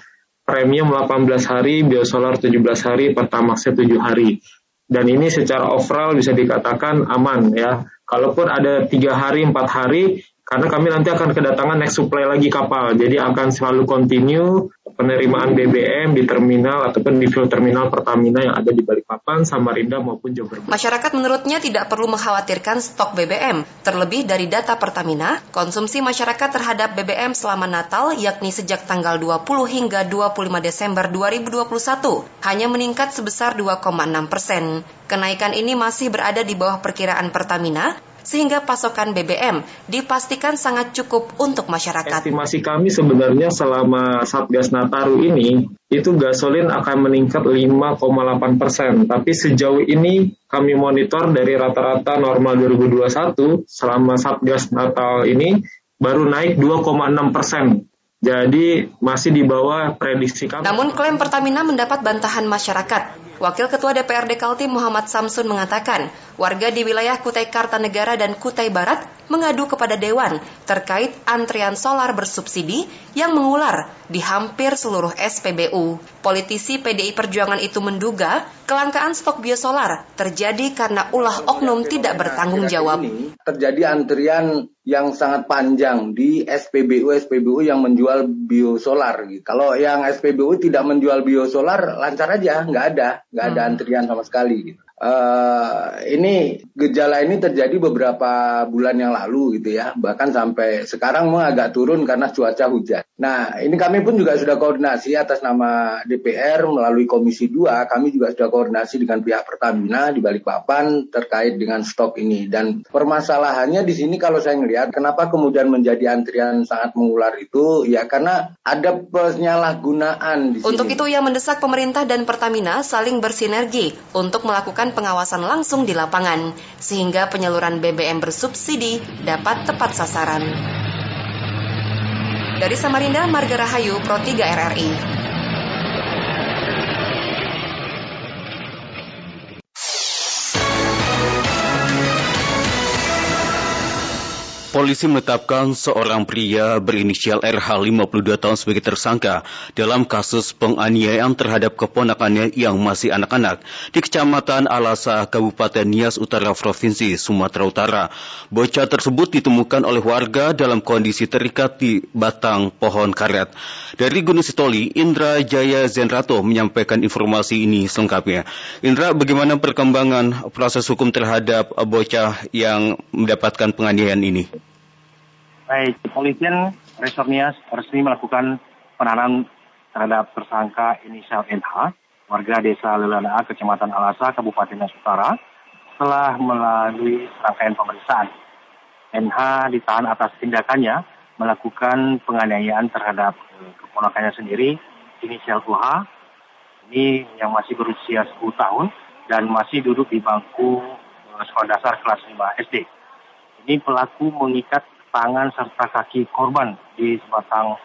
premium 18 hari, biosolar 17 hari, Pertamaxnya 7 hari. Dan ini secara overall bisa dikatakan aman ya. Kalaupun ada tiga hari, empat hari, karena kami nanti akan kedatangan next supply lagi kapal. Jadi akan selalu continue penerimaan BBM di terminal ataupun di fuel terminal Pertamina yang ada di Balikpapan, Samarinda maupun Jember. Masyarakat menurutnya tidak perlu mengkhawatirkan stok BBM. Terlebih dari data Pertamina, konsumsi masyarakat terhadap BBM selama Natal yakni sejak tanggal 20 hingga 25 Desember 2021 hanya meningkat sebesar 2,6 persen. Kenaikan ini masih berada di bawah perkiraan Pertamina sehingga pasokan BBM dipastikan sangat cukup untuk masyarakat. Estimasi kami sebenarnya selama Satgas Nataru ini itu gasolin akan meningkat 5,8 persen. Tapi sejauh ini kami monitor dari rata-rata normal 2021 selama Satgas Natal ini baru naik 2,6 persen. Jadi masih di bawah prediksi kami. Namun klaim Pertamina mendapat bantahan masyarakat. Wakil Ketua DPRD Kaltim Muhammad Samsun mengatakan, warga di wilayah Kutai Kartanegara dan Kutai Barat mengadu kepada Dewan terkait antrian solar bersubsidi yang mengular di hampir seluruh SPBU. Politisi PDI Perjuangan itu menduga kelangkaan stok biosolar terjadi karena ulah oknum tidak bertanggung jawab. terjadi antrian yang sangat panjang di SPBU SPBU yang menjual biosolar. Gitu. Kalau yang SPBU tidak menjual biosolar lancar aja, nggak ada, nggak ada antrian sama sekali. Eh, ini gejala ini terjadi beberapa bulan yang lalu gitu ya, bahkan sampai sekarang memang agak turun karena cuaca hujan. Nah, ini kami pun juga sudah koordinasi atas nama DPR melalui Komisi 2, kami juga sudah koordinasi dengan pihak Pertamina di Balikpapan terkait dengan stok ini. Dan permasalahannya di sini kalau saya ngelihat kenapa kemudian menjadi antrian sangat mengular itu ya karena ada penyalahgunaan di sini. Untuk itu ia mendesak pemerintah dan Pertamina saling bersinergi untuk melakukan pengawasan langsung di lapangan sehingga penyaluran BBM bersubsidi dapat tepat sasaran. Dari Samarinda, Marga Rahayu, Pro 3 RRI. Polisi menetapkan seorang pria berinisial RH 52 tahun sebagai tersangka dalam kasus penganiayaan terhadap keponakannya yang masih anak-anak di Kecamatan Alasa, Kabupaten Nias Utara, Provinsi Sumatera Utara. Bocah tersebut ditemukan oleh warga dalam kondisi terikat di batang pohon karet. Dari Gunung Sitoli, Indra Jaya Zenrato menyampaikan informasi ini selengkapnya. Indra, bagaimana perkembangan proses hukum terhadap bocah yang mendapatkan penganiayaan ini? Baik, kepolisian Resor Nias resmi melakukan penahanan terhadap tersangka inisial NH, warga desa Lelana, Kecamatan Alasa, Kabupaten Nias Utara, setelah melalui rangkaian pemeriksaan. NH ditahan atas tindakannya melakukan penganiayaan terhadap eh, keponakannya sendiri, inisial UH, ini yang masih berusia 10 tahun dan masih duduk di bangku eh, sekolah dasar kelas 5 SD. Ini pelaku mengikat tangan serta kaki korban di sebatang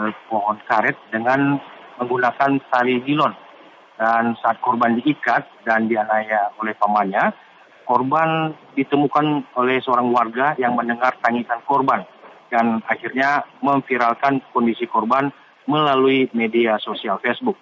eh, pohon karet dengan menggunakan tali nilon. Dan saat korban diikat dan dianiaya oleh pamannya, korban ditemukan oleh seorang warga yang mendengar tangisan korban dan akhirnya memviralkan kondisi korban melalui media sosial Facebook.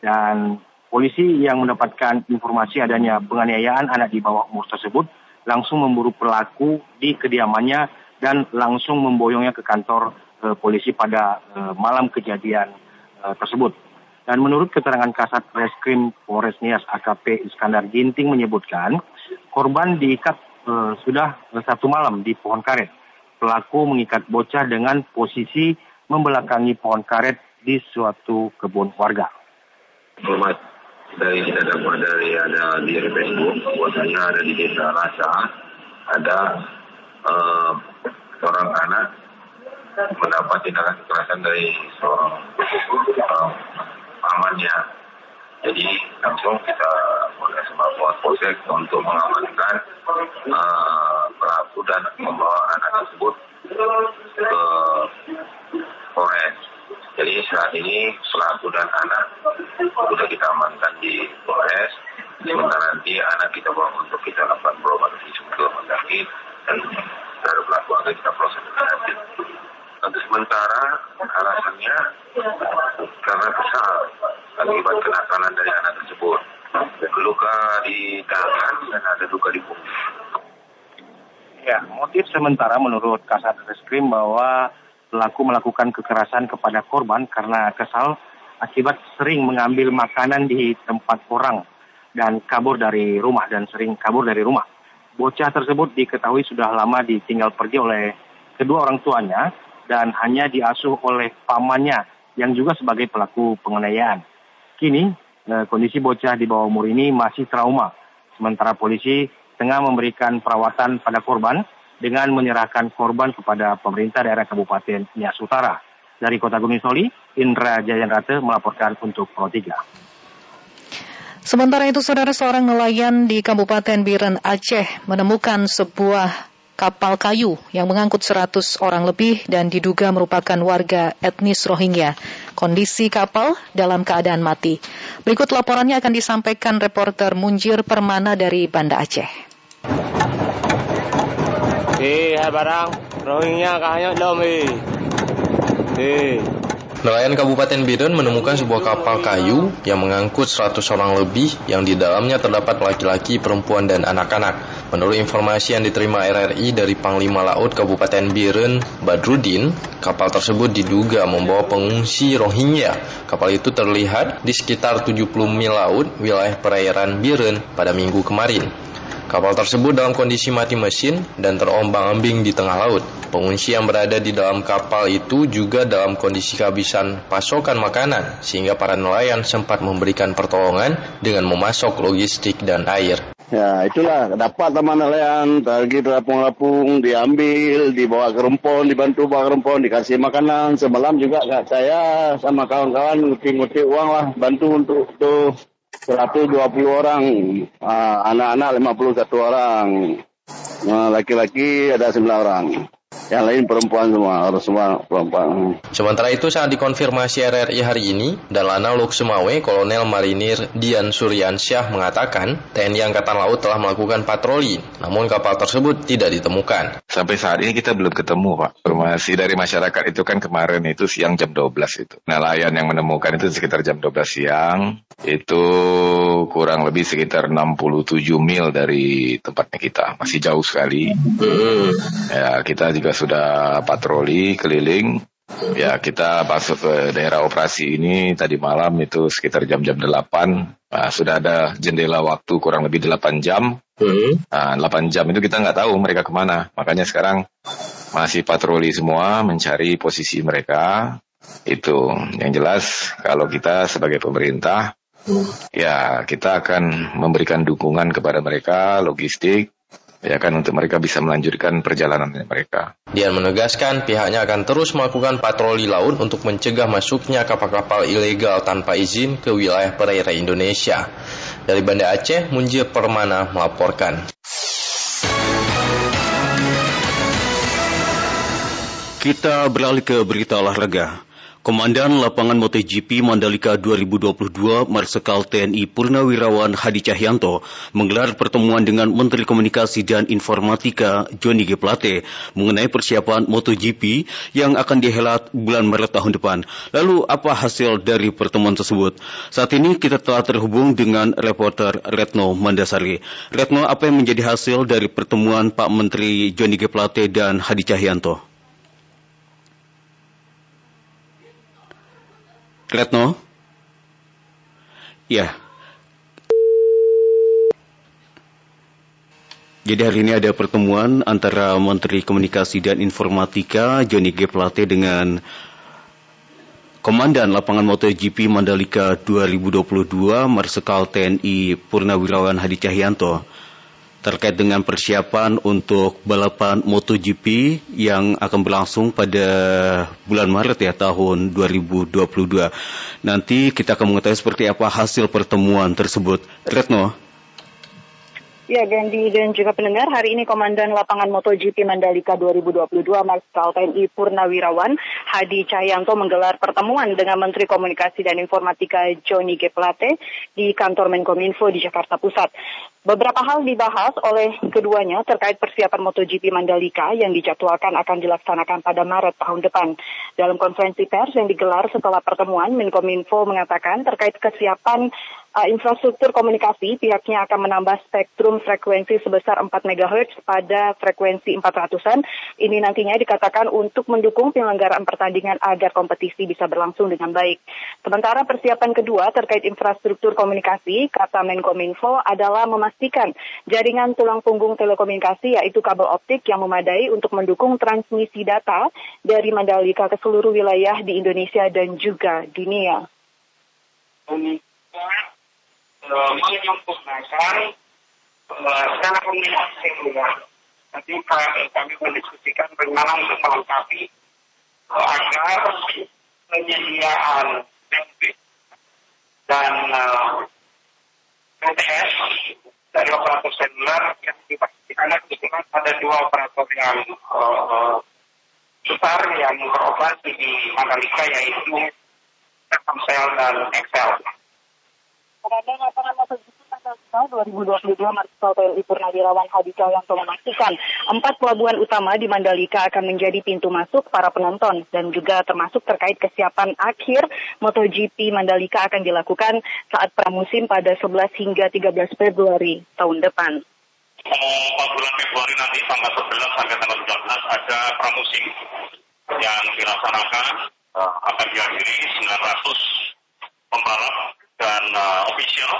Dan polisi yang mendapatkan informasi adanya penganiayaan anak di bawah umur tersebut langsung memburu pelaku di kediamannya dan langsung memboyongnya ke kantor e, polisi pada e, malam kejadian e, tersebut. Dan menurut keterangan Kasat Reskrim Polres Nias AKP Iskandar Ginting menyebutkan, korban diikat sudah satu malam di pohon karet. Pelaku mengikat bocah dengan posisi membelakangi pohon karet di suatu kebun warga. Selamat dari kita dapat dari ada di Facebook, bahwasanya ada di desa Rasa, ada uh, seorang anak mendapat tindakan kekerasan dari seorang uh, pamannya. Jadi langsung kita boleh sebuah polsek untuk mengamankan uh, pelaku dan membawa anak tersebut ke Polres. Jadi saat ini pelaku dan anak sudah kita amankan di Polres. Sementara nanti anak kita bawa untuk kita lakukan berobat di rumah sakit dan terhadap pelaku akan kita proses nanti. Untuk sementara alasannya karena kesal akibat kenakalan dari anak tersebut. Luka di tangan dan ada luka di punggung. Ya, motif sementara menurut Kasat Reskrim bahwa pelaku melakukan kekerasan kepada korban karena kesal akibat sering mengambil makanan di tempat orang dan kabur dari rumah dan sering kabur dari rumah. Bocah tersebut diketahui sudah lama ditinggal pergi oleh kedua orang tuanya dan hanya diasuh oleh pamannya yang juga sebagai pelaku penganiayaan. Kini eh, kondisi bocah di bawah umur ini masih trauma, sementara polisi tengah memberikan perawatan pada korban dengan menyerahkan korban kepada pemerintah daerah Kabupaten Nias Utara. Dari Kota Gunung Soli, Indra Jayanrate melaporkan untuk Pro 3. Sementara itu, saudara seorang nelayan di Kabupaten Biren, Aceh menemukan sebuah kapal kayu yang mengangkut 100 orang lebih dan diduga merupakan warga etnis Rohingya. Kondisi kapal dalam keadaan mati. Berikut laporannya akan disampaikan reporter Munjir Permana dari Banda Aceh. Eh, barang Rohingya kayaknya dom eh. Eh. Nelayan Kabupaten Biren menemukan sebuah kapal kayu yang mengangkut 100 orang lebih yang di dalamnya terdapat laki-laki, perempuan, dan anak-anak. Menurut informasi yang diterima RRI dari Panglima Laut Kabupaten Biren, Badrudin, kapal tersebut diduga membawa pengungsi Rohingya. Kapal itu terlihat di sekitar 70 mil laut wilayah perairan Biren pada minggu kemarin. Kapal tersebut dalam kondisi mati mesin dan terombang-ambing di tengah laut. Pengungsi yang berada di dalam kapal itu juga dalam kondisi kehabisan pasokan makanan, sehingga para nelayan sempat memberikan pertolongan dengan memasok logistik dan air. Ya itulah dapat teman nelayan pergi terapung-lapung diambil dibawa ke rempon dibantu bawa ke rempon dikasih makanan semalam juga saya sama kawan-kawan nguti-nguti uang lah bantu untuk tuh 120 orang, uh, anak-anak 51 orang, uh, laki-laki ada 9 orang. Yang lain perempuan semua, harus semua perempuan. Sementara itu saat dikonfirmasi RRI hari ini, Dalana Luksemawe Kolonel Marinir Dian Suryansyah mengatakan TNI Angkatan Laut telah melakukan patroli, namun kapal tersebut tidak ditemukan. Sampai saat ini kita belum ketemu Pak. Informasi dari masyarakat itu kan kemarin itu siang jam 12 itu. Nelayan yang menemukan itu sekitar jam 12 siang, itu kurang lebih sekitar 67 mil dari tempatnya kita. Masih jauh sekali. Hmm. Ya, kita juga sudah patroli keliling. Ya, kita masuk ke daerah operasi ini tadi malam itu sekitar jam-jam 8. Nah, sudah ada jendela waktu kurang lebih 8 jam. Hmm. Nah, 8 jam itu kita nggak tahu mereka ke mana. Makanya sekarang masih patroli semua mencari posisi mereka. Itu yang jelas kalau kita sebagai pemerintah ya kita akan memberikan dukungan kepada mereka logistik ya kan untuk mereka bisa melanjutkan perjalanan mereka. Dia menegaskan pihaknya akan terus melakukan patroli laut untuk mencegah masuknya kapal-kapal ilegal tanpa izin ke wilayah perairan Indonesia. Dari Banda Aceh, Munjir Permana melaporkan. Kita beralih ke berita olahraga. Komandan Lapangan MotoGP Mandalika 2022 Marsikal TNI Purnawirawan Hadi Cahyanto menggelar pertemuan dengan Menteri Komunikasi dan Informatika Joni G. Plate mengenai persiapan MotoGP yang akan dihelat bulan Maret tahun depan. Lalu apa hasil dari pertemuan tersebut? Saat ini kita telah terhubung dengan reporter Retno Mandasari. Retno, apa yang menjadi hasil dari pertemuan Pak Menteri Joni G. Plate dan Hadi Cahyanto? Retno? Ya. Jadi hari ini ada pertemuan antara Menteri Komunikasi dan Informatika Joni G. Plate dengan Komandan Lapangan MotoGP Mandalika 2022 Marsikal TNI Purnawirawan Hadi Cahyanto terkait dengan persiapan untuk balapan MotoGP yang akan berlangsung pada bulan Maret ya tahun 2022. Nanti kita akan mengetahui seperti apa hasil pertemuan tersebut. Retno. Ya, Gandhi dan juga pendengar, hari ini Komandan Lapangan MotoGP Mandalika 2022 Marskal TNI Purnawirawan Hadi Cahyanto menggelar pertemuan dengan Menteri Komunikasi dan Informatika Joni G. Plate di kantor Menkominfo di Jakarta Pusat. Beberapa hal dibahas oleh keduanya terkait persiapan MotoGP Mandalika yang dijadwalkan akan dilaksanakan pada Maret tahun depan. Dalam konferensi pers yang digelar setelah pertemuan, Menkominfo mengatakan terkait kesiapan uh, infrastruktur komunikasi, pihaknya akan menambah spektrum frekuensi sebesar 4 MHz pada frekuensi 400-an. Ini nantinya dikatakan untuk mendukung penyelenggaraan pertandingan agar kompetisi bisa berlangsung dengan baik. Sementara persiapan kedua terkait infrastruktur komunikasi, kata Menkominfo adalah memastikan jaringan tulang punggung telekomunikasi yaitu kabel optik yang memadai untuk mendukung transmisi data dari Mandalika ke seluruh wilayah di Indonesia dan juga dunia. Menyempurnakan secara komunikasi Nanti kami mendiskusikan bagaimana untuk melengkapi agar penyediaan dan uh, PTS dari operator seluler yang dipastikan kebetulan ada dua operator yang besar yang beroperasi di Mandalika yaitu Telkomsel dan Excel. Komandan lapangan MotoGP tanggal 2022 Marskal TNI Purnawirawan Hadi Cahyanto memastikan empat pelabuhan utama di Mandalika akan menjadi pintu masuk para penonton dan juga termasuk terkait kesiapan akhir MotoGP Mandalika akan dilakukan saat pramusim pada 11 hingga 13 Februari tahun depan. Oh, bulan Februari nanti tanggal 11 sampai tanggal 13 ada pramusim yang dilaksanakan uh, akan dihadiri 900 pembalap dan uh, official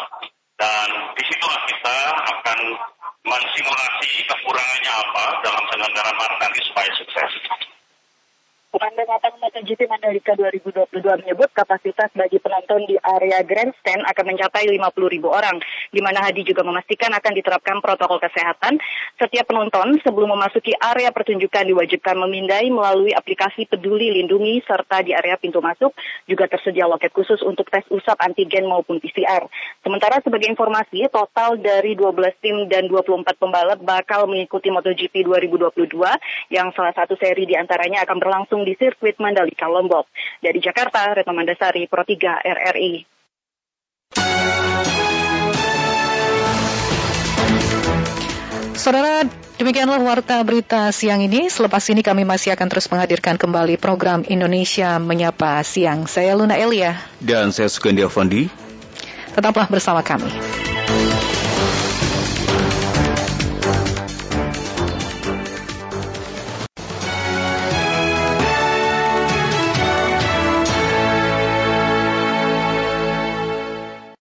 dan di situlah kita akan mensimulasi kekurangannya apa dalam penyelenggaraan nanti supaya sukses. Komandan Lapangan MotoGP Mandalika 2022 menyebut kapasitas bagi penonton di area grandstand akan mencapai 50 ribu orang, di mana Hadi juga memastikan akan diterapkan protokol kesehatan. Setiap penonton sebelum memasuki area pertunjukan diwajibkan memindai melalui aplikasi Peduli Lindungi serta di area pintu masuk juga tersedia loket khusus untuk tes usap antigen maupun PCR. Sementara sebagai informasi, total dari 12 tim dan 24 pembalap bakal mengikuti MotoGP 2022 yang salah satu seri di antaranya akan berlangsung di sirkuit Mandalika Lombok. Dari Jakarta, Retno Mandasari, Pro 3 RRI. Saudara, demikianlah warta berita siang ini. Selepas ini kami masih akan terus menghadirkan kembali program Indonesia Menyapa Siang. Saya Luna Elia. Dan saya Sugandi Avandi. Tetaplah bersama kami.